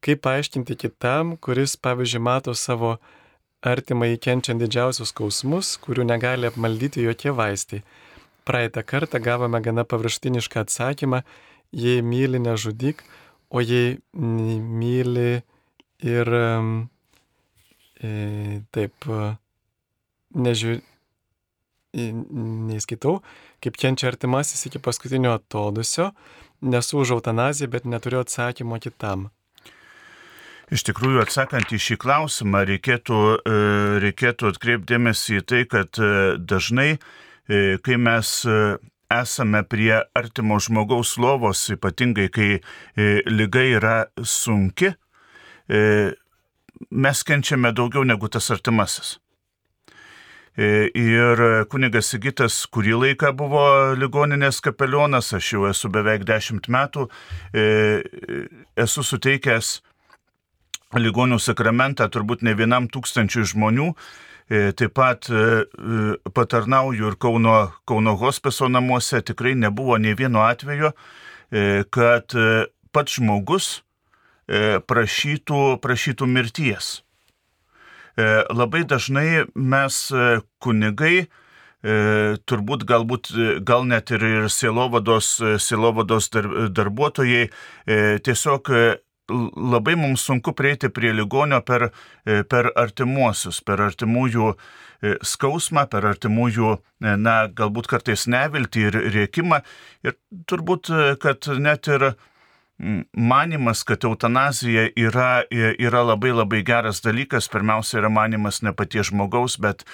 kaip paaiškinti kitam, kuris, pavyzdžiui, mato savo artimai kenčiant didžiausius skausmus, kurių negali apmaldyti jokie vaistai. Praeitą kartą gavome gana paviršutinišką atsakymą, jei myli nežudyk, o jei myli ir e, taip nežiūrė, neįskaitau, kaip kenčia artimasis iki paskutinio atodusio, nesu už eutanaziją, bet neturiu atsakymo kitam. Iš tikrųjų, atsakant į šį klausimą, reikėtų, e, reikėtų atkreipdėmėsi į tai, kad e, dažnai, e, kai mes esame prie artimo žmogaus lovos, ypatingai kai lyga yra sunki, mes kenčiame daugiau negu tas artimasis. Ir kunigas Sigitas kurį laiką buvo ligoninės kapelionas, aš jau esu beveik dešimt metų, esu suteikęs ligonių sakramentą turbūt ne vienam tūkstančiui žmonių. E, taip pat e, e, patarnauju ir Kauno, Kauno hospiso namuose tikrai nebuvo nei vieno atvejo, kad pats žmogus prašytų, prašytų mirties. Labai dažnai mes kunigai, turbūt galbūt, gal net ir, ir silovados, silovados darbuotojai tiesiog labai mums sunku prieiti prie ligonio per, e, per artimuosius, per artimųjų e, skausmą, per artimųjų, e, na, galbūt kartais neviltį ir rėkimą. Ir turbūt, kad net ir manimas, kad eutanazija yra, yra labai labai geras dalykas, pirmiausia yra manimas ne paties žmogaus, bet,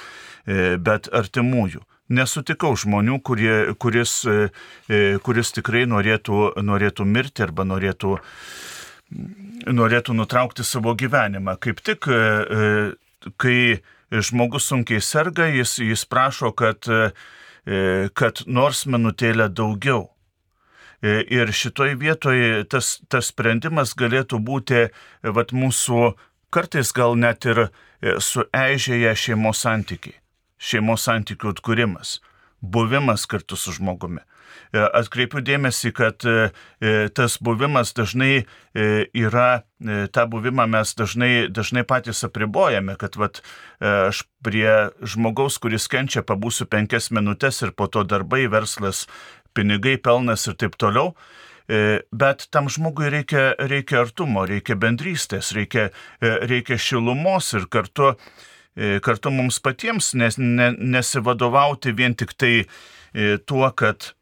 bet artimųjų nesutikau žmonių, kurie, kuris, kuris tikrai norėtų, norėtų mirti arba norėtų norėtų nutraukti savo gyvenimą. Kaip tik, e, e, kai žmogus sunkiai serga, jis, jis prašo, kad, e, kad nors minutėlę daugiau. Ir šitoj vietoje tas, tas sprendimas galėtų būti vat, mūsų kartais gal net ir sueižėję šeimos santykiai, šeimos santykių atkūrimas, buvimas kartu su žmogumi. E, atkreipiu dėmesį, kad e, e, tas buvimas dažnai yra, tą buvimą mes dažnai, dažnai patys apribojame, kad vat, aš prie žmogaus, kuris kenčia, pabūsiu penkias minutės ir po to darbai, verslas, pinigai, pelnas ir taip toliau. Bet tam žmogui reikia, reikia artumo, reikia bendrystės, reikia, reikia šilumos ir kartu, kartu mums patiems nes, ne, nesivadovauti vien tik tai tuo, kad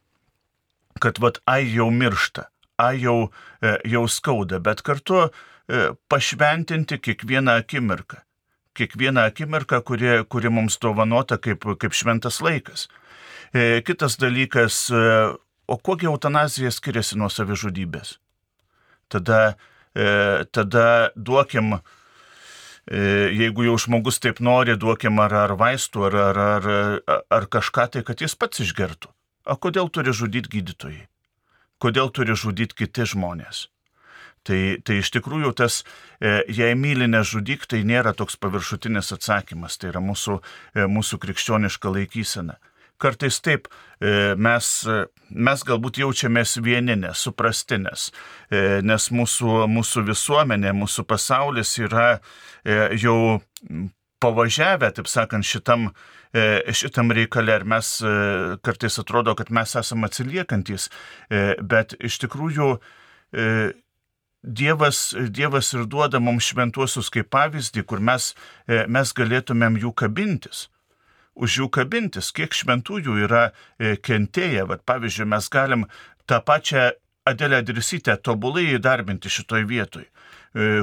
kad vat ai jau miršta, ai jau, e, jau skauda, bet kartu e, pašventinti kiekvieną akimirką. Kiekvieną akimirką, kuri, kuri mums dovanota kaip, kaip šventas laikas. E, kitas dalykas, o kogi eutanazija skiriasi nuo savižudybės? Tada, tada duokim, jeigu jau žmogus taip nori, duokim ar, ar vaistų, ar, ar, ar, ar kažką tai, kad jis pats išgertų. O kodėl turi žudyti gydytojai? Kodėl turi žudyti kiti žmonės? Tai, tai iš tikrųjų tas, e, jei myli nežudyk, tai nėra toks paviršutinis atsakymas, tai yra mūsų, e, mūsų krikščioniška laikysena. Kartais taip, e, mes, mes galbūt jaučiamės vieni, nesuprastinės, nes mūsų, mūsų visuomenė, mūsų pasaulis yra jau pavažiavę, taip sakant, šitam, E, šitam reikale ir mes e, kartais atrodo, kad mes esame atsiliekantis, e, bet iš tikrųjų Dievas, Dievas ir duoda mums šventuosius kaip pavyzdį, kur mes, mes galėtumėm jų kabintis. Už jų kabintis, kiek šventųjų yra kentėję. Vat, pavyzdžiui, mes galim tą pačią Adelę Dirsytę tobulai įdarbinti šitoj vietoj,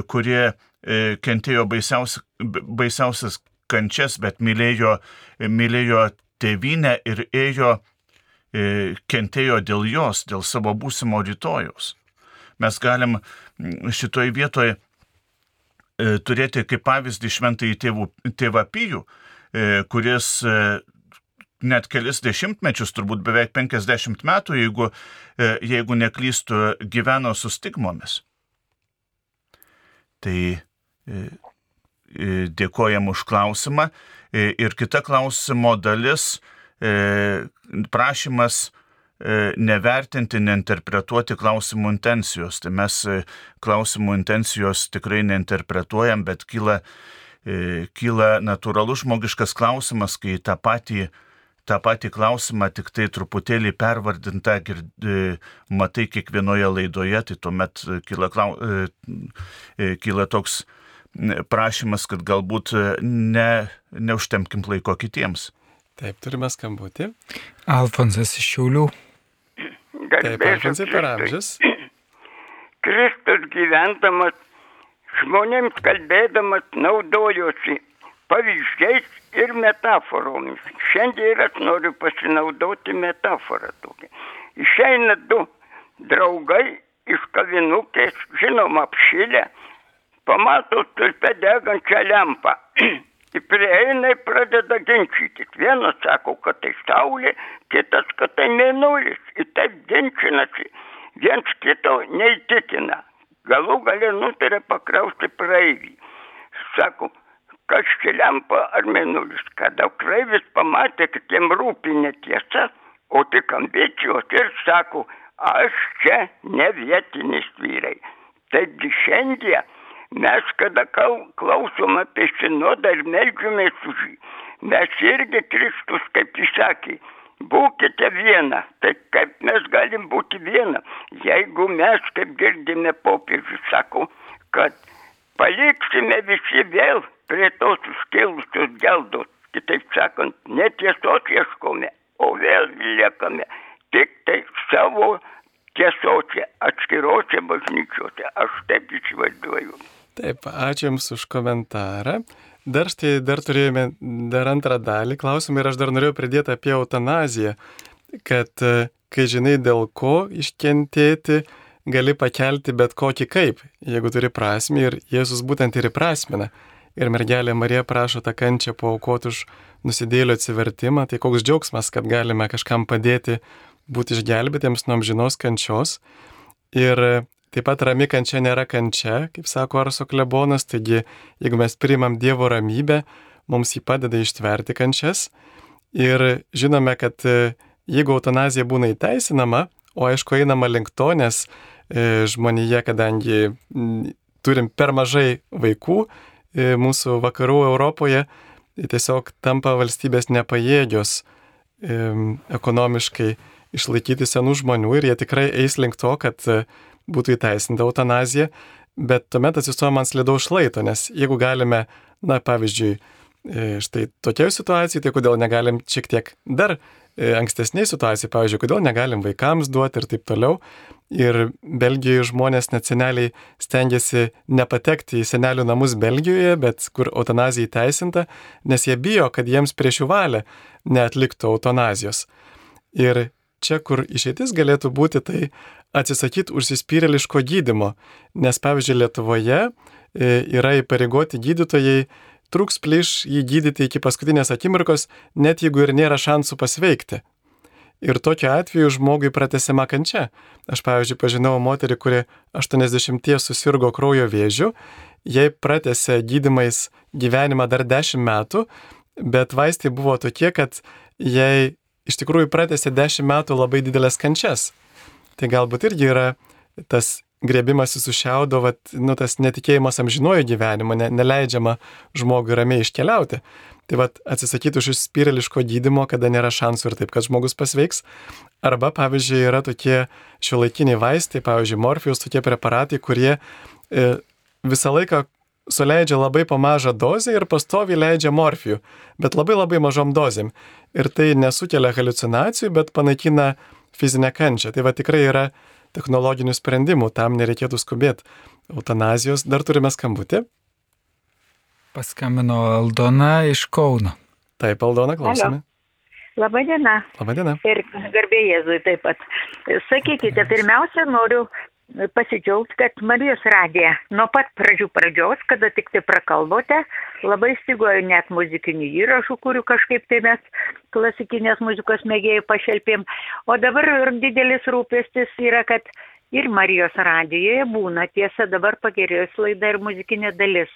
kurie kentėjo baisiausias, baisiausias kančias, bet mylėjo, mylėjo tėvynę ir ėjo, e, kentėjo dėl jos, dėl savo būsimo rytojus. Mes galim šitoj vietoje turėti kaip pavyzdį šventąjį tėvų, tėvą Pijų, e, kuris e, net kelis dešimtmečius, turbūt beveik 50 metų, jeigu, jeigu neklystų, gyveno su stigmomis. Tai E, dėkojam už klausimą. Ir kita klausimo dalis prašymas nevertinti, neinterpretuoti klausimų intencijos. Tai mes klausimų intencijos tikrai neinterpretuojam, bet kyla, kyla natūralus žmogiškas klausimas, kai tą patį tą patį klausimą, tik tai truputėlį pervardintą girdi, matai kiekvienoje laidoje, tai tuomet kyla, kyla toks prašymas, kad galbūt e, ne, neužtemkim laiko kitiems. Taip, turime skambutį. Alfonsas iš Šiaulių. Taip, Alfonsai per amžius. Kristus gyventamas žmonėms kalbėdamas naudojosi pavyzdžiais ir metaforomis. Šiandien aš noriu pasinaudoti metaforą tokią. Išeina du draugai iš kavinukės, žinoma, apšilę, pamato stulpe degančią lempą. *clears throat* Prieina ir pradeda ginčytis. Vienas sako, kad tai saulė, kitas, kad tai mėnulis. Ir taip ginčinasi. Viens kito neįtikina. Galų galę nutarė pakrausti praeivį. Sako, kas čia lempa ar mėnulis. Kada praeivis pamatė, kad jam rūpi netiesa, o tik ambicijos ir sako, aš čia ne vietinis vyrai. Taigi šiandien mes, kada klausom apie sinodą ir melžiamės už jį, mes irgi Kristus, kaip jis sakė, būkite viena. Tai kaip mes galim būti viena, jeigu mes, kaip girdime popiežius, sako, kad paliksime visi vėl prie tos užkilusios geldos. Kitaip sakant, netiesos ieškome, o vėl liekame tik tai savo tiesose, atskirose bažnyčiose. Aš taip įsivaizduoju. Taip, ačiū Jums už komentarą. Dar štai, dar turėjome dar antrą dalį klausimą ir aš dar norėjau pridėti apie eutanaziją, kad e, kai žinai dėl ko iškentėti, gali pakelti bet kokį kaip, jeigu turi prasme ir Jėzus būtent ir įprasmina ir mergelė Marija prašo tą kančią paukoti už nusidėlio atsivertimą, tai koks džiaugsmas, kad galime kažkam padėti būti išgelbėtiems nuo amžinos kančios. Ir taip pat rami kančia nėra kančia, kaip sako Arso klebonas, taigi jeigu mes priimam Dievo ramybę, mums jį padeda ištverti kančias. Ir žinome, kad e, jeigu eutanazija būna įteisinama, o aišku einama link to, nes e, žmonėje, kadangi turim per mažai vaikų, mūsų vakarų Europoje tiesiog tampa valstybės nepajėgios ekonomiškai išlaikyti senų žmonių ir jie tikrai eis link to, kad e, būtų įteisinta eutanazija, bet tuomet atsistojama ant slidaus šlaito, nes jeigu galime, na pavyzdžiui, e, štai tokioje situacijoje, tai kodėl negalim šiek tiek dar e, ankstesnėje situacijoje, pavyzdžiui, kodėl negalim vaikams duoti ir taip toliau. Ir Belgijoje žmonės net seneliai stengiasi nepatekti į senelių namus Belgijoje, bet kur eutanazija įteisinta, nes jie bijo, kad jiems prieš jų valią neatliktų eutanazijos. Ir čia, kur išeitis galėtų būti, tai atsisakyti užsispyrėliško gydimo, nes pavyzdžiui Lietuvoje e, yra įpareigoti gydytojai truks plyš jį gydyti iki paskutinės akimirkos, net jeigu ir nėra šansų pasveikti. Ir tokiu atveju žmogui pratesiama kančia. Aš, pavyzdžiui, pažinau moterį, kuri 80 susirgo kraujo vėžiu, jai pratęsė gydimais gyvenimą dar 10 metų, bet vaistai buvo tokie, kad jai iš tikrųjų pratęsė 10 metų labai didelės kančias. Tai galbūt irgi yra tas grėbimas su šiaudo, vat, nu, tas netikėjimas amžinuoju gyvenimu, ne, neleidžiama žmogui ramiai iškeliauti. Tai vad atsisakyti už spirališko gydimo, kada nėra šansų ir taip, kad žmogus pasveiks. Arba, pavyzdžiui, yra tokie šiuolaikiniai vaistai, pavyzdžiui, morfijos, tokie preparatai, kurie e, visą laiką suleidžia labai pamažą dozę ir pastoviai leidžia morfijų, bet labai labai mažom dozėm. Ir tai nesukelia halucinacijų, bet panaikina fizinę kančią. Tai va tikrai yra technologinių sprendimų, tam nereikėtų skubėti. Eutanazijos dar turime skambutį. Paskambino Aldona iš Kauno. Taip, Aldona, klausome. Labadiena. Labadiena. Ir garbė Jėzui taip pat. Sakykite, pirmiausia, noriu pasidžiaugti, kad Marijos radija nuo pat pradžių pradžios, kada tik tai prakalbote, labai stigojo net muzikinių įrašų, kurių kažkaip tai mes klasikinės muzikos mėgėjai pašelpėm. O dabar didelis rūpestis yra, kad ir Marijos radijoje būna, tiesa, dabar pagerėjus laida ir muzikinė dalis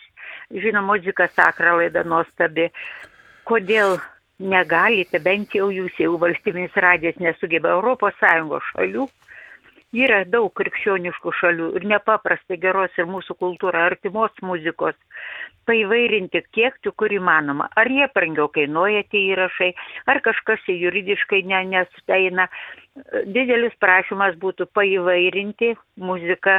žinoma, muzika sakra laida nuostabi. Kodėl negalite, bent jau jūs jau valstybinis radijas nesugeba ES šalių, yra daug krikščioniškų šalių ir nepaprastai geros ir mūsų kultūra artimos muzikos paįvairinti kiek tik kur įmanoma. Ar jie brangiau kainuoja tie įrašai, ar kažkas juridiškai ne, nesuteina. Didelis prašymas būtų paįvairinti muziką,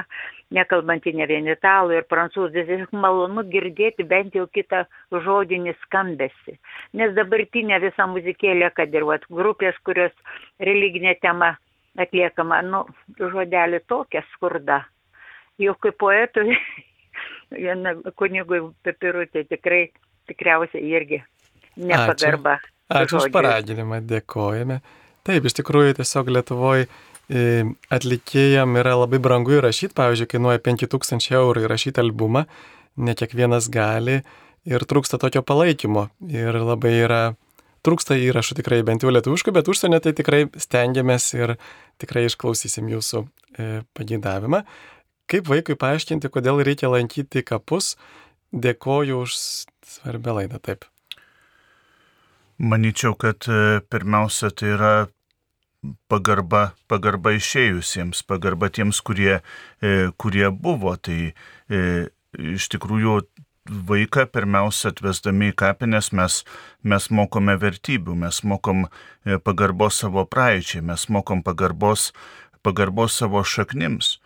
nekalbantį ne vien italų ir prancūzų, tiesiog malonu girdėti bent jau kitą žodinį skambesi. Nes dabartinė visa muzikėlė, kad ir vat, grupės, kurios religinė tema atliekama, nu, žodelį tokia skurda. Jau kaip poetui *laughs* kunigui papirutė tikrai, tikriausiai irgi nepagarba. Ačiū, Ačiū už paraginimą, dėkojame. Taip, iš tikrųjų tiesiog Lietuvoje atlikėjam yra labai brangu įrašyti, pavyzdžiui, kainuoja 5000 eurų įrašyti albumą, ne kiekvienas gali ir trūksta tokio palaikymo. Ir labai yra, trūksta įrašų tikrai bent jau lietuviškų, bet užsienio tai tikrai stengiamės ir tikrai išklausysim jūsų e, pagėdavimą. Kaip vaikui paaiškinti, kodėl reikia lankyti kapus, dėkoju už svarbią laidą. Taip. Maničiau, kad e, pirmiausia tai yra pagarba, pagarba išėjusiems, pagarba tiems, kurie, e, kurie buvo. Tai e, iš tikrųjų vaiką pirmiausia atvesdami į kapines mes, mes mokome vertybių, mes mokom e, pagarbos savo praeičiai, mes mokom pagarbos, pagarbos savo šaknims.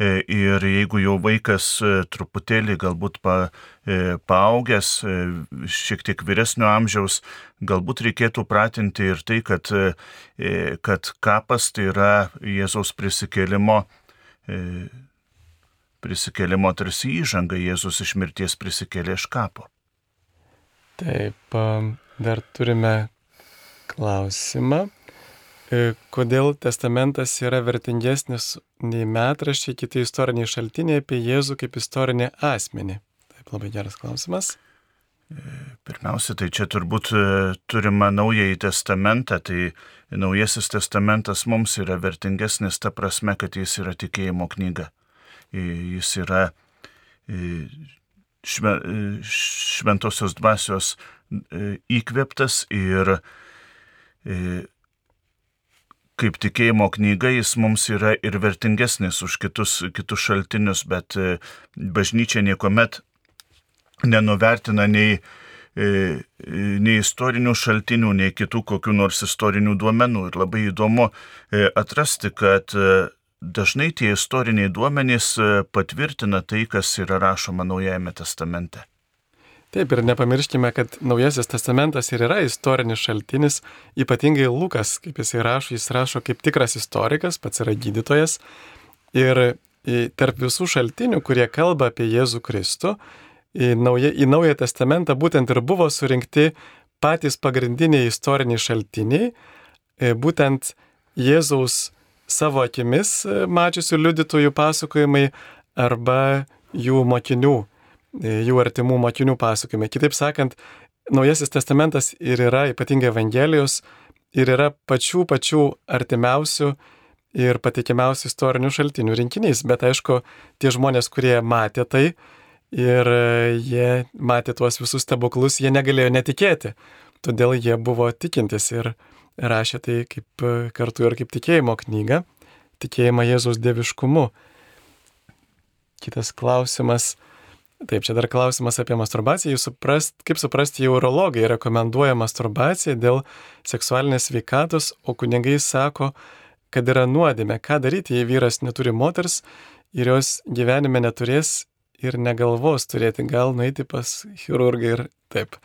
E, ir jeigu jau vaikas e, truputėlį galbūt pa, paaugęs, šiek tiek vyresnio amžiaus, galbūt reikėtų pratinti ir tai, kad, kad kapas tai yra Jėzaus prisikėlimo, prisikėlimo tarsi įžanga, Jėzus iš mirties prisikėlė iš kapo. Taip, dar turime klausimą. E, kodėl testamentas yra vertingesnis nei metraščiai, kiti istoriniai šaltiniai apie Jėzų kaip istorinį asmenį? Taip, labai geras klausimas. E, pirmiausia, tai čia turbūt e, turime naująjį testamentą, tai naujasis testamentas mums yra vertingesnis ta prasme, kad jis yra tikėjimo knyga. Jis yra šventosios dvasios įkveptas ir kaip tikėjimo knyga jis mums yra ir vertingesnis už kitus, kitus šaltinius, bet e, bažnyčia niekuomet nenuvertina nei, e, nei istorinių šaltinių, nei kitų kokių nors istorinių duomenų. Ir labai įdomu e, atrasti, kad dažnai tie istoriniai duomenys patvirtina tai, kas yra rašoma Naujajame testamente. Taip ir nepamirškime, kad Naujasis testamentas ir yra istorinis šaltinis, ypatingai Lukas, kaip jis rašo, jis rašo kaip tikras istorikas, pats yra gydytojas. Ir tarp visų šaltinių, kurie kalba apie Jėzų Kristų, į naują, į naują testamentą būtent ir buvo surinkti patys pagrindiniai istoriniai šaltiniai, e, būtent Jėzaus savo akimis e, mačiusių liudytojų pasakojimai arba jų mokinių E, jų artimų mokinių pasakojimai. Kitaip sakant, Naujasis testamentas ir yra ypatingai Evangelijos ir yra pačių pačių artimiausių ir patikimiausių istorinių šaltinių rinkinys. Bet aišku, tie žmonės, kurie matė tai ir jie matė tuos visus stebuklus, jie negalėjo netikėti. Todėl jie buvo tikintis ir rašė tai kaip kartu ir kaip tikėjimo knyga, tikėjimą Jėzaus dieviškumu. Kitas klausimas Taip, čia dar klausimas apie masturbaciją. Jūs suprast, kaip suprasti, jau urologai rekomenduoja masturbaciją dėl seksualinės veikatos, o kunigai sako, kad yra nuodėmė. Ką daryti, jei vyras neturi moters ir jos gyvenime neturės ir negalvos turėti, gal nueiti pas chirurgą ir taip.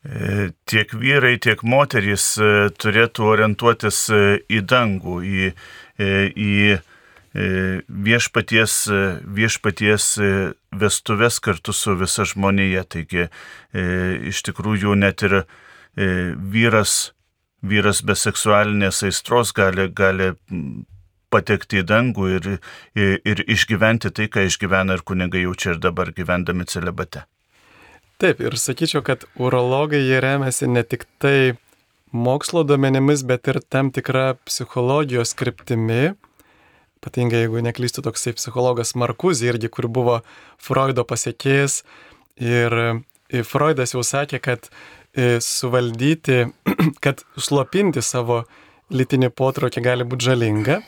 Tiek vyrai, tiek moterys e, turėtų orientuotis e, į dangų, į, į E, viešpaties, e, viešpaties e, vestuvės kartu su visa žmonėje. Taigi iš tikrųjų net ir vyras, vyras be seksualinės aistros gali, gali patekti į dangų ir, ir, ir išgyventi tai, ką išgyvena ir kunigai jaučia ir dabar gyvendami celebate. Taip, ir sakyčiau, kad urologai jie remiasi ne tik tai mokslo duomenimis, bet ir tam tikrą psichologijos kryptimi, ypatingai jeigu neklystu toksai psichologas Markuzė irgi, kur buvo Freudo pasiekėjas. Ir Freudas jau sakė, kad e, suvaldyti, *clears throat* kad slopinti savo lytinį potraukį gali būti žalinga.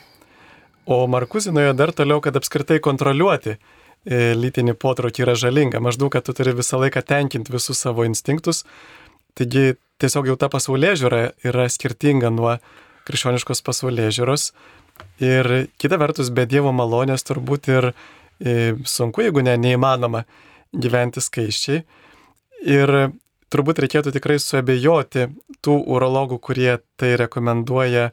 O Markuzė nuėjo dar toliau, kad apskritai kontroliuoti e, lytinį potraukį yra žalinga. Maždaug, kad tu turi visą laiką tenkinti visus savo instinktus. Taigi tiesiog jau ta pasaulė žiūra yra skirtinga nuo krikščioniškos pasaulė žiūros. Ir kita vertus, be Dievo malonės turbūt ir e, sunku, jeigu ne, neįmanoma gyventi skaiščiai. Ir turbūt reikėtų tikrai suabejoti tų urologų, kurie tai rekomenduoja,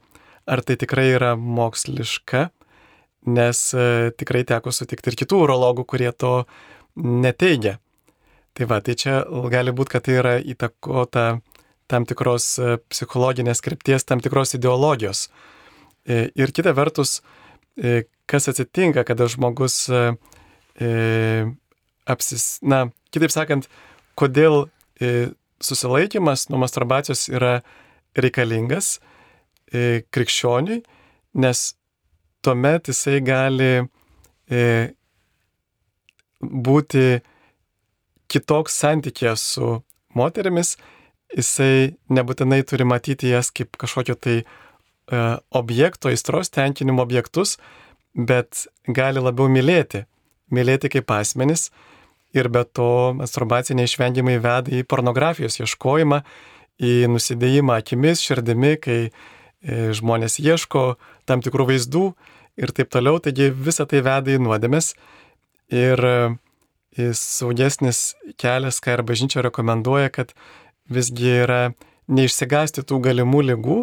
ar tai tikrai yra moksliška. Nes e, tikrai teko sutikti ir kitų urologų, kurie to neteigia. Tai va, tai čia gali būti, kad tai yra įtakota tam tikros e, psichologinės krypties, tam tikros ideologijos. E, ir kita vertus, kas atsitinka, kada žmogus apsis, na, kitaip sakant, kodėl susilaikimas nuo masturbacijos yra reikalingas krikščioniui, nes tuomet jisai gali e, būti kitoks santykė su moterimis, jisai nebūtinai turi matyti jas kaip kažkokio tai e, objekto, aistros tenkinimo objektus, bet gali labiau mylėti, mylėti kaip asmenis. Ir be to masturbacija neišvengiamai veda į pornografijos ieškojimą, į nusidėjimą akimis, širdimi, kai žmonės ieško tam tikrų vaizdų ir taip toliau, taigi visa tai veda į nuodėmės ir e, saugesnis kelias, ką ir bažnyčia rekomenduoja, kad visgi yra neišsigasti tų galimų lygų,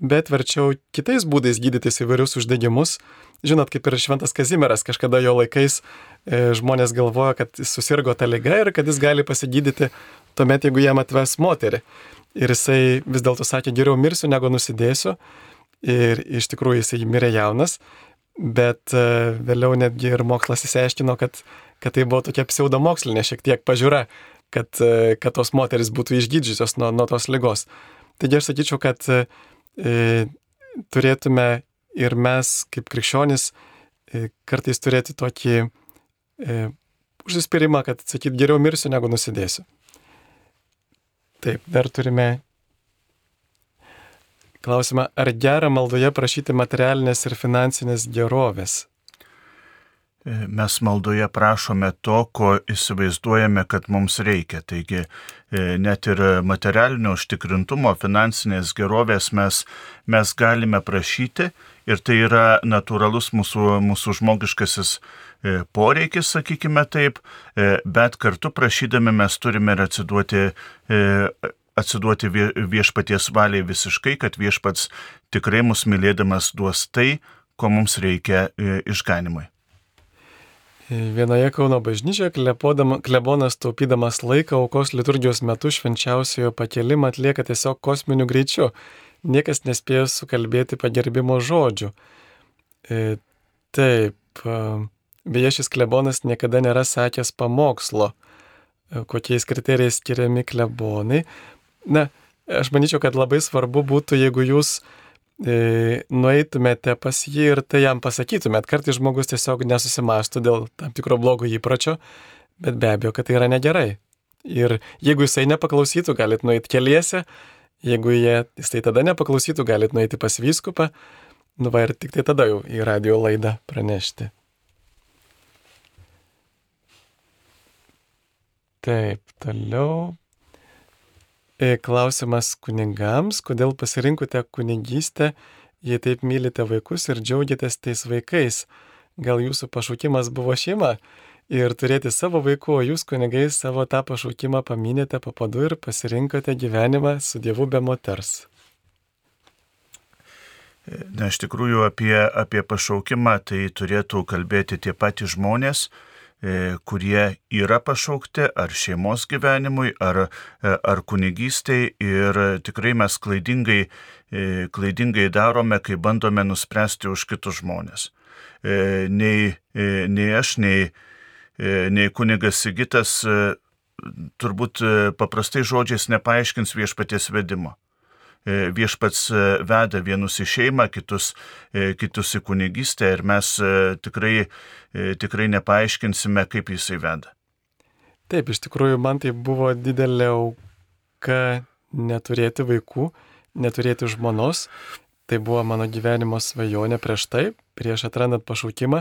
bet verčiau kitais būdais gydytis įvairius uždegimus. Žinot, kaip ir Šventas Kazimieras, kažkada jo laikais e, žmonės galvojo, kad jis susirgo tą lygą ir kad jis gali pasigydyti tuomet, jeigu jam atves moterį. Ir jisai vis dėlto sakė, geriau mirsiu, negu nusidėsiu ir iš tikrųjų jisai mirė jaunas, bet e, vėliau netgi ir mokslas įsiaiškino, kad, kad tai buvo tokia pseudomokslinė šiek tiek pažiūra, kad, e, kad tos moteris būtų išgydžiusios nuo, nuo tos lygos. Taigi aš sakyčiau, kad e, turėtume ir mes kaip krikščionis e, kartais turėti tokį e, užsispyrimą, kad sakyt geriau mirsiu negu nusidėsiu. Taip, dar turime Klausimą, ar gera maldoje prašyti materialinės ir finansinės gerovės? E, mes maldoje prašome to, ko įsivaizduojame, kad mums reikia. Taigi e, net ir materialinio užtikrintumo, finansinės gerovės mes, mes galime prašyti ir tai yra natūralus mūsų, mūsų žmogiškasis e, poreikis, sakykime taip, bet kartu prašydami mes turime ir atsiduoti atsiduoti viešpaties valiai visiškai, kad viešpats tikrai mus mylėdamas duos tai, ko mums reikia e, išganimui. Vienoje Kauno bažnyčioje klebonas taupydamas laiką aukos liturgijos metu švenčiausiojo pakelimą atlieka tiesiog kosminiu greičiu. Niekas nespėjo sukalbėti pagerbimo žodžių. E, taip, beje, šis klebonas niekada nėra sakęs pamokslo, e, kokiais kriterijais skiriami klebonai, Na, aš manyčiau, kad labai svarbu būtų, jeigu jūs e, nueitumėte pas jį ir tai jam pasakytumėt. Kartais žmogus tiesiog nesusimastų dėl tam tikro blogo įpročio, bet be abejo, kad tai yra negerai. Ir jeigu jisai nepaklausytų, galit nueiti keliese, jeigu jie, jisai tada nepaklausytų, galit nueiti pas vyskupą, nu va ir tik tai tada jau į radio laidą pranešti. Taip, toliau E, klausimas kunigams, kodėl pasirinkote kunigystę, jei taip mylite vaikus ir džiaugiatės tais vaikais. Gal jūsų pašaukimas buvo šeima ir turėti savo vaikų, o jūs kunigai savo tą pašaukimą paminėte papadu ir pasirinkote gyvenimą su Dievu be moters. Na, iš tikrųjų apie, apie pašaukimą tai turėtų kalbėti tie patys žmonės, E, kurie yra pašaukti ar šeimos gyvenimui, ar, e, ar kunigystėj ir tikrai mes klaidingai, e, klaidingai darome, kai bandome nuspręsti už kitus žmonės. Nei, nei aš, nei, nei kunigas Sigitas turbūt paprastai žodžiais nepaaiškins viešpaties vedimo. E, viešpats e, veda vienus į šeimą, kitus, e, kitus į kunigystę ir mes tikrai, tikrai nepaaiškinsime, kaip jisai veda. Taip, iš tikrųjų, man tai buvo didelė auka neturėti vaikų, neturėti žmonos. Tai buvo mano gyvenimo svajonė prieš tai, prieš atrandant pašaukimą,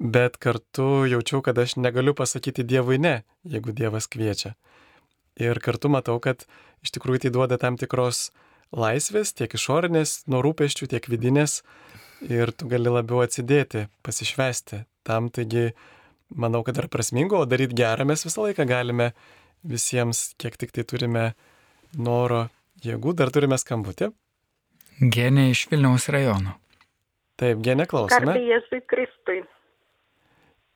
bet kartu jaučiau, kad aš negaliu pasakyti Dievui ne, jeigu Dievas kviečia. Ir kartu matau, kad iš tikrųjų tai duoda tam tikros laisvės, tiek išorinės, nuo rūpeščių, tiek vidinės ir tu gali labiau atsidėti, pasišvesti. Tam taigi, manau, kad yra prasmingo, o daryti gerą mes visą laiką galime visiems, kiek tik tai turime noro, jėgų, dar turime skambutį. Genė iš Vilniaus rajono. Taip, genė klausome. Garbė Jėzui Kristui.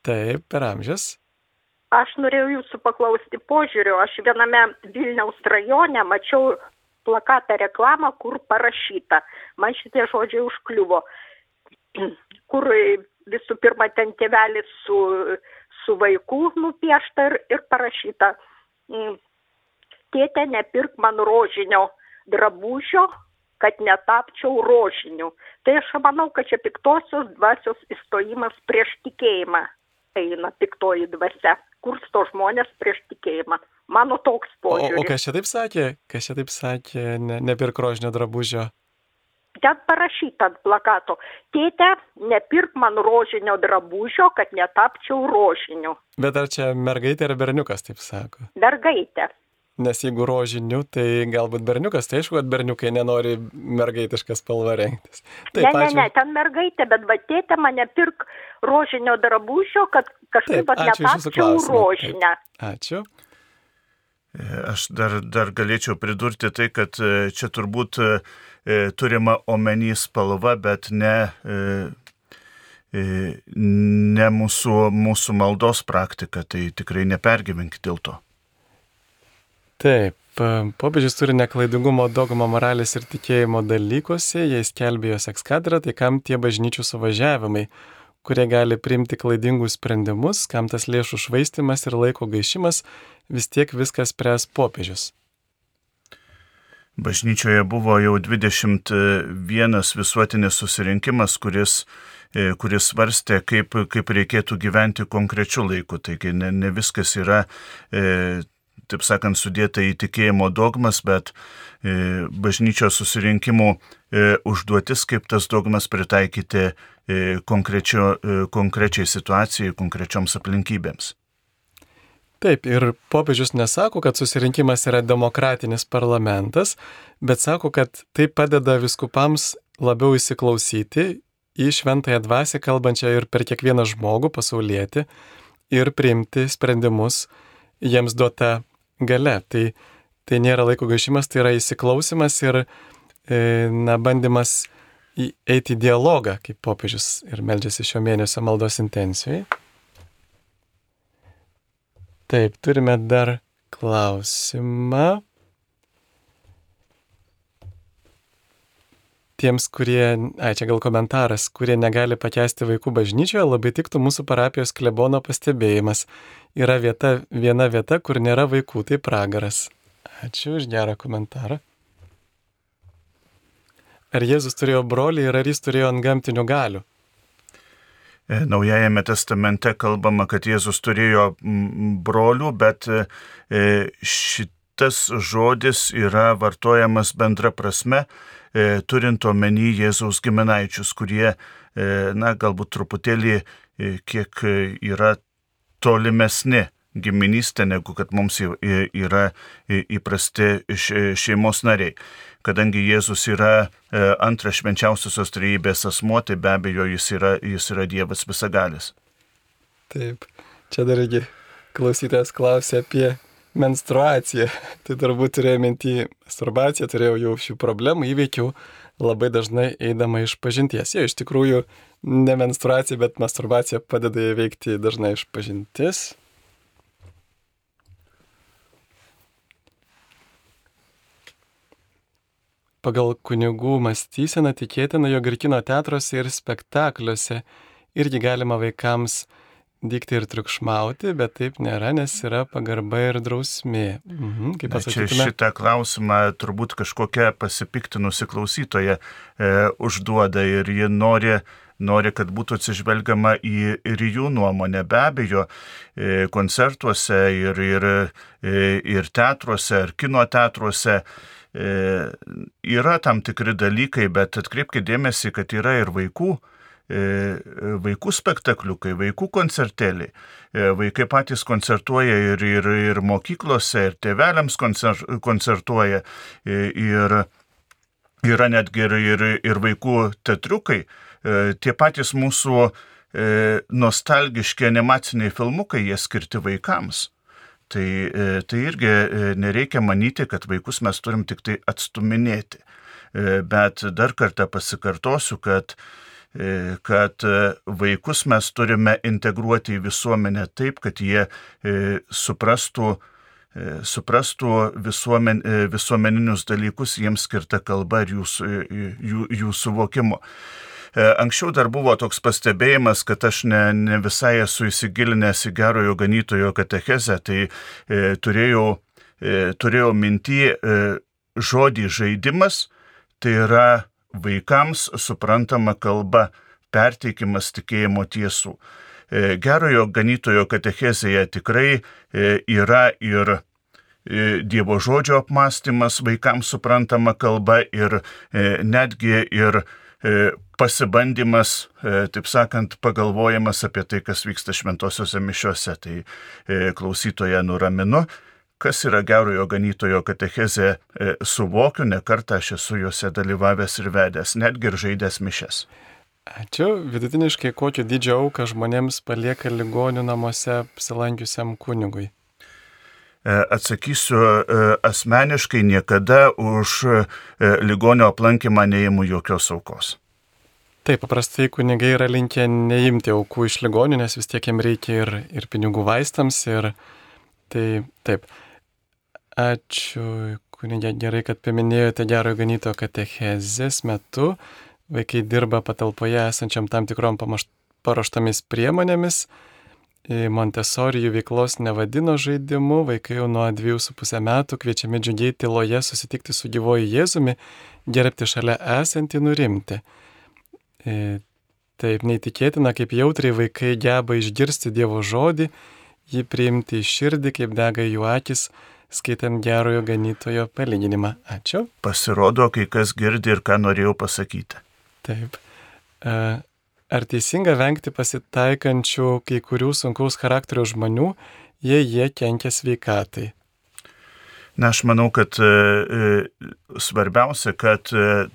Taip, per amžius. Aš norėjau jūsų paklausti požiūrio. Aš viename Vilniaus rajone mačiau plakatą reklamą, kur parašyta. Man šitie žodžiai užkliuvo. *clears throat* Kur visų pirma ten tėvelis su, su vaiku nupiešta ir, ir parašyta. Tėte, nepirk man rožinio drabužio, kad netapčiau rožiniu. Tai aš manau, kad čia piktosios dvasios įstojimas prieš tikėjimą eina piktoji dvasia, kursto žmonės prieš tikėjimą. Mano toks O, požiūris. o kas čia taip sakė? Kas čia taip sakė, ne, nepirk rožinio drabužio? Ten parašyta ant plakato, tėte, nepirk man rožinio drabužio, kad netapčiau rožiniu. Bet ar čia mergaitė ar berniukas taip sako? Mergaitė. Nes jeigu rožiniu, tai galbūt berniukas, tai aišku, kad berniukai nenori mergaitišką spalvą rengtis. ne, ne, ne, ten mergaitė, bet va tėte mane pirk rožinio drabužio, kad kažkaip Taip, ačiū klausimą. rožinę. Ačiū. E, Aš dar, dar galėčiau pridurti tai, kad e, čia turbūt e, turima omeny spalva, bet ne, ne mūsų, mūsų maldos praktika, tai tikrai nepergyvenkit dėl to. Taip, popiežius turi neklaidingumo dogmą moralės ir tikėjimo dalykuose, jei skelbė jos ekskadrą, tai kam tie bažnyčių suvažiavimai, kurie gali priimti klaidingus sprendimus, kam tas lėšų švaistimas ir laiko gaišimas, vis tiek viskas pres popiežius. Bažnyčioje buvo jau 21 visuotinis susirinkimas, kuris, e, kuris svarstė, kaip, kaip reikėtų gyventi konkrečiu laiku. Taigi ne, ne viskas yra, e, taip sakant, sudėta į tikėjimo dogmas, bet e, bažnyčios susirinkimų e, užduotis, kaip tas dogmas pritaikyti konkrečio, e, konkrečiai situacijai, konkrečioms aplinkybėms. Taip, ir popiežius nesako, kad susirinkimas yra demokratinis parlamentas, bet sako, kad tai padeda viskupams labiau įsiklausyti į šventąją dvasę, kalbančią ir per kiekvieną žmogų pasaulietį ir priimti sprendimus jiems duota gale. Tai, tai nėra laiko gaišimas, tai yra įsiklausimas ir e, na, bandymas eiti į dialogą, kaip popiežius ir meldžiasi šio mėnesio maldos intencijai. Taip, turime dar klausimą. Tiems, kurie, ai čia gal komentaras, kurie negali pakęsti vaikų bažnyčioje, labai tiktų mūsų parapijos klebono pastebėjimas. Yra vieta, viena vieta, kur nėra vaikų, tai pragaras. Ačiū už gerą komentarą. Ar Jėzus turėjo brolį ir ar jis turėjo ant gamtinių galių? E, Naujajame testamente kalbama, kad Jėzus turėjo brolių, bet e, šitas žodis yra vartojamas bendra prasme, e, turint omeny Jėzaus giminaičius, kurie, na, galbūt truputėlį kiek yra tolimesni giminystė, negu kad mums yra įprasti šeimos nariai kadangi Jėzus yra e, antras švenčiausiosios trejybės asmo, tai be abejo jis yra, jis yra Dievas visagalis. Taip, čia dar irgi klausytojas klausė apie menstruaciją. *laughs* Tai turbūt turėjau mintį masturbaciją, turėjau jau šių problemų, įveikiau labai dažnai eidama iš pažinties. Jau iš tikrųjų ne menstruacija, bet masturbacija padeda įveikti dažnai iš pažintis. Pagal kunigų mąstyseną tikėtina, jog ir kino teatruose, ir spektakliuose irgi galima vaikams dykti ir triukšmauti, bet taip nėra, nes yra pagarba ir drausmė. Mhm, kaip Na, Čia pasakytume, šitą klausimą turbūt kažkokia pasipiktinusi klausytoja e, užduoda ir ji nori, nori, kad būtų atsižvelgiama į, ir jų nuomonę. Be abejo, e, koncertuose ir, ir, e, ir teatruose, ir kino teatruose yra tam tikri dalykai, bet atkreipkite dėmesį, kad yra ir vaikų e, vaikų spektakliukai, vaikų koncertėliai. E, Vaikai patys koncertuoja ir, ir, ir mokyklose, ir tėveliams koncer, koncertuoja. E, Ir yra netgi ir, ir, ir vaikų teatriukai. E, Tie patys mūsų e, nostalgiški animaciniai filmukai, jie skirti vaikams. Tai, e, tai irgi e, nereikia manyti, kad vaikus mes turim tik tai atstuminėti. E, Bet dar kartą pasikartosiu, kad kad vaikus mes turime integruoti į visuomenę taip, kad jie suprastų, suprastų visuomen, visuomeninius dalykus, jiems skirta kalba ir jų, jų, jų suvokimo. Anksčiau dar buvo toks pastebėjimas, kad aš ne, ne visai esu įsigilinęs į gerojo ganytojo katechezę, tai e, turėjau, e, turėjau minti e, žodį žaidimas, tai yra vaikams suprantama kalba, perteikimas tikėjimo tiesų. E, gerojo ganytojo katechezėje tikrai e, yra ir e, Dievo žodžio apmąstymas vaikams suprantama kalba ir netgi ir pasibandymas, taip sakant, pagalvojimas apie tai, kas vyksta šventosiuose mišiuose. Tai klausytoje nuraminu, kas yra gerojo ganytojo katechezė, e, suvokiu, ne kartą aš esu juose dalyvavęs ir vedęs, netgi ir žaidęs mišes. Ačiū. Vidutiniškai kokio didžio auką žmonėms palieka ligonių namuose apsilankiusiam kunigui? E, atsakysiu e, asmeniškai, niekada už ligonio aplankymą neįimu jokios aukos. Taip, paprastai kunigai yra linkę neimti aukų iš ligonių, nes vis tiek jiems reikia ir, ir pinigų vaistams, ir tai taip. Ačiū, kunigė, gerai, kad paminėjote gerojo ganyto katechezės metu. Vaikai dirba patalpoje esančiam tam tikrom paruoštomis priemonėmis. Montesori jų veiklos nevadino žaidimu, vaikai jau nuo 2,5 metų kviečiami džiugiai tyloje susitikti su gyvoju Jėzumi, gerbti šalia esantį nurimti. E, taip neįtikėtina, kaip jautriai vaikai geba išgirsti Dievo žodį, jį priimti į širdį, kaip dega jų akis, skaitant gerojo ganytojo palyginimą. Ačiū. Pasirodo, kai kas girdi ir ką norėjau pasakyti. Taip. Ar teisinga vengti pasitaikančių kai kurių sunkaus charakterio žmonių, jei jie kenkia sveikatai? Na, aš manau, kad e, e, svarbiausia, kad e,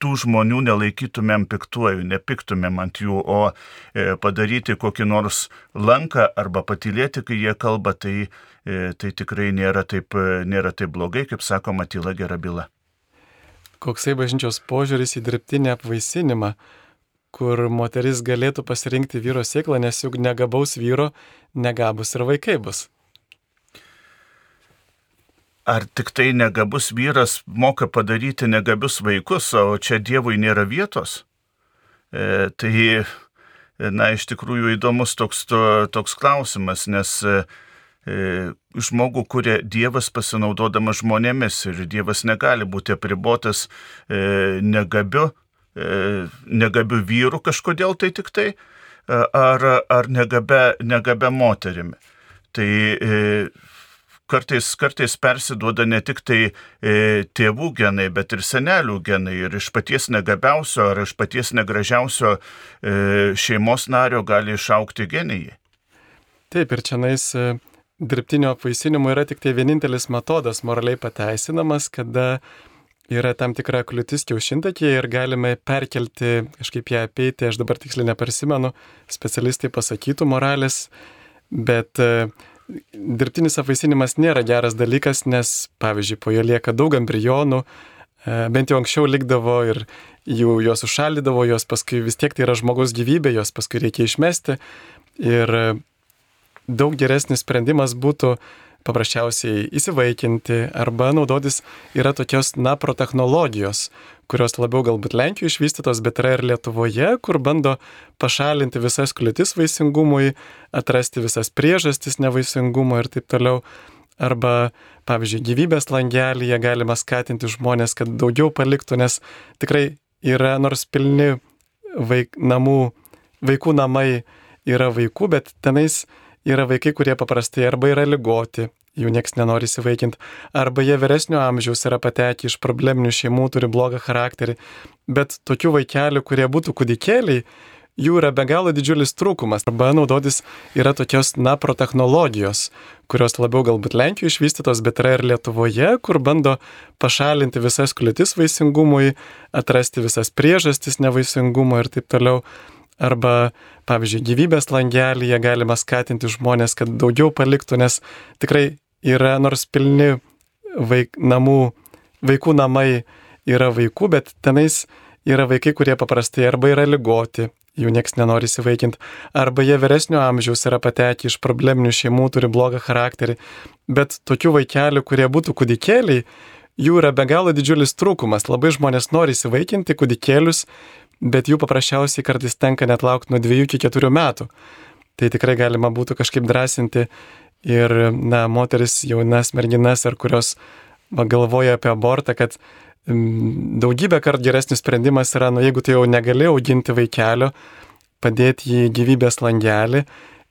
tų žmonių nelaikytumėm piktuoju, nepiktumėm ant jų, o e, padaryti kokį nors lanką arba patylėti, kai jie kalba, tai, e, tai tikrai nėra taip, e, nėra taip blogai, kaip sakoma, tyla gera byla. Koksai bažnyčios požiūris į dirbtinį apvaisinimą, kur moteris galėtų pasirinkti vyro sėklą, nes juk negabaus vyro, negabus ir vaikai bus ar tik tai negabus vyras moka padaryti negabius vaikus, o čia Dievui nėra vietos? E, tai, na, iš tikrųjų įdomus toks, to, toks klausimas, nes e, e, žmogų kuria Dievas pasinaudodamas žmonėmis ir Dievas negali būti apribotas e, negabiu, e, negabiu vyru kažkodėl tai tik tai, e, ar, ar negabe, negabe moterimi. Tai e, kartais, kartais persiduoda ne tik tai tėvų genai, bet ir senelių genai. Ir iš paties negabiausio ar iš paties negražiausio šeimos nario gali išaukti genijai. Taip, ir čia nais dirbtinio apvaisinimo yra tik tai vienintelis metodas moraliai pateisinamas, kada yra tam tikra kliūtis kiaušintakėje ir galime perkelti, kažkaip ją apeiti, aš dabar tiksliai neprisimenu, specialistai pasakytų moralės, bet uh, dirbtinis apvaisinimas nėra geras dalykas, nes, pavyzdžiui, po jo lieka daug embrionų, e, bent jau anksčiau likdavo ir jų, juos užšaldydavo, juos paskui vis tiek tai yra žmogaus gyvybė, juos paskui reikia išmesti. Ir e, daug geresnis sprendimas būtų paprasčiausiai įsivaikinti arba naudotis yra tokios napro technologijos, kurios labiau galbūt Lenkijoje išvystytos, bet yra ir Lietuvoje, kur bando pašalinti visas kliūtis vaisingumui, atrasti visas priežastis nevaisingumo ir taip toliau. Arba, pavyzdžiui, gyvybės langelyje galima skatinti žmonės, kad daugiau paliktų, nes tikrai yra nors pilni vaik, namų, vaikų namai yra vaikų, bet tenais yra vaikai, kurie paprastai arba yra lygoti, jų nieks nenori įsivaikinti, arba jie vyresnio amžiaus yra patekę iš probleminių šeimų, turi blogą charakterį, bet tokių vaikelių, kurie būtų kūdikėliai, jų yra be galo didžiulis trūkumas. Arba naudotis yra tokios napro technologijos, kurios labiau galbūt Lenkijoje išvystytos, bet yra ir Lietuvoje, kur bando pašalinti visas kliūtis vaisingumui, atrasti visas priežastis nevaisingumo ir taip toliau. Arba, pavyzdžiui, gyvybės langelyje galima skatinti žmonės, kad daugiau paliktų, nes tikrai yra nors pilni vaik, namų, vaikų namai yra vaikų, bet tenais yra vaikai, kurie paprastai arba yra lygoti, jų nieks nenori įsivaikinti, arba jie vyresnio amžiaus yra patekę iš probleminių šeimų, turi blogą charakterį. Bet tokių vaikelių, kurie būtų kūdikėliai, jų yra be galo didžiulis trūkumas. Labai žmonės nori įsivaikinti kūdikėlius, bet jų paprasčiausiai kartais tenka net laukti nuo 2 iki 4 metų. Tai tikrai galima būtų kažkaip drąsinti ir, na, moteris, jaunas merginas, ar kurios va, galvoja apie abortą, kad daugybę kartų geresnis sprendimas yra, nu jeigu tu jau negali auginti vaikelio, padėti jį gyvybės langelį.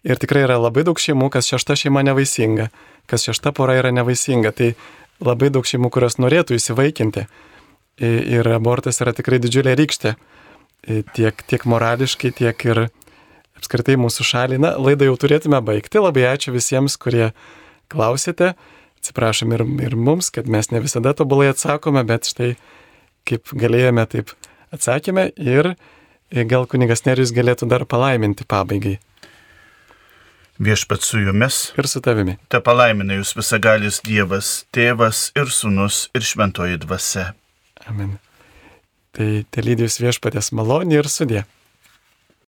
Ir tikrai yra labai daug šeimų, kas šešta šeima nevaisinga, kas šešta pora yra nevaisinga. Tai labai daug šeimų, kurios norėtų įsivaikinti. Ir abortas yra tikrai didžiulė rykštė. Tiek, tiek morališkai, tiek ir apskritai mūsų šaliai. Na, laidą jau turėtume baigti. Labai ačiū visiems, kurie klausėte. Atsiprašom ir, ir mums, kad mes ne visada tobulai atsakome, bet štai kaip galėjome, taip atsakėme ir gal kunigas Nerius galėtų dar palaiminti pabaigai. Viešpat su jumis. Ir su tavimi. Te palaimina jūs visagalis Dievas, Tėvas ir Sūnus ir Šventoji Dvasia. Amen. Tai te lydys viešpatės malonė ir sudė.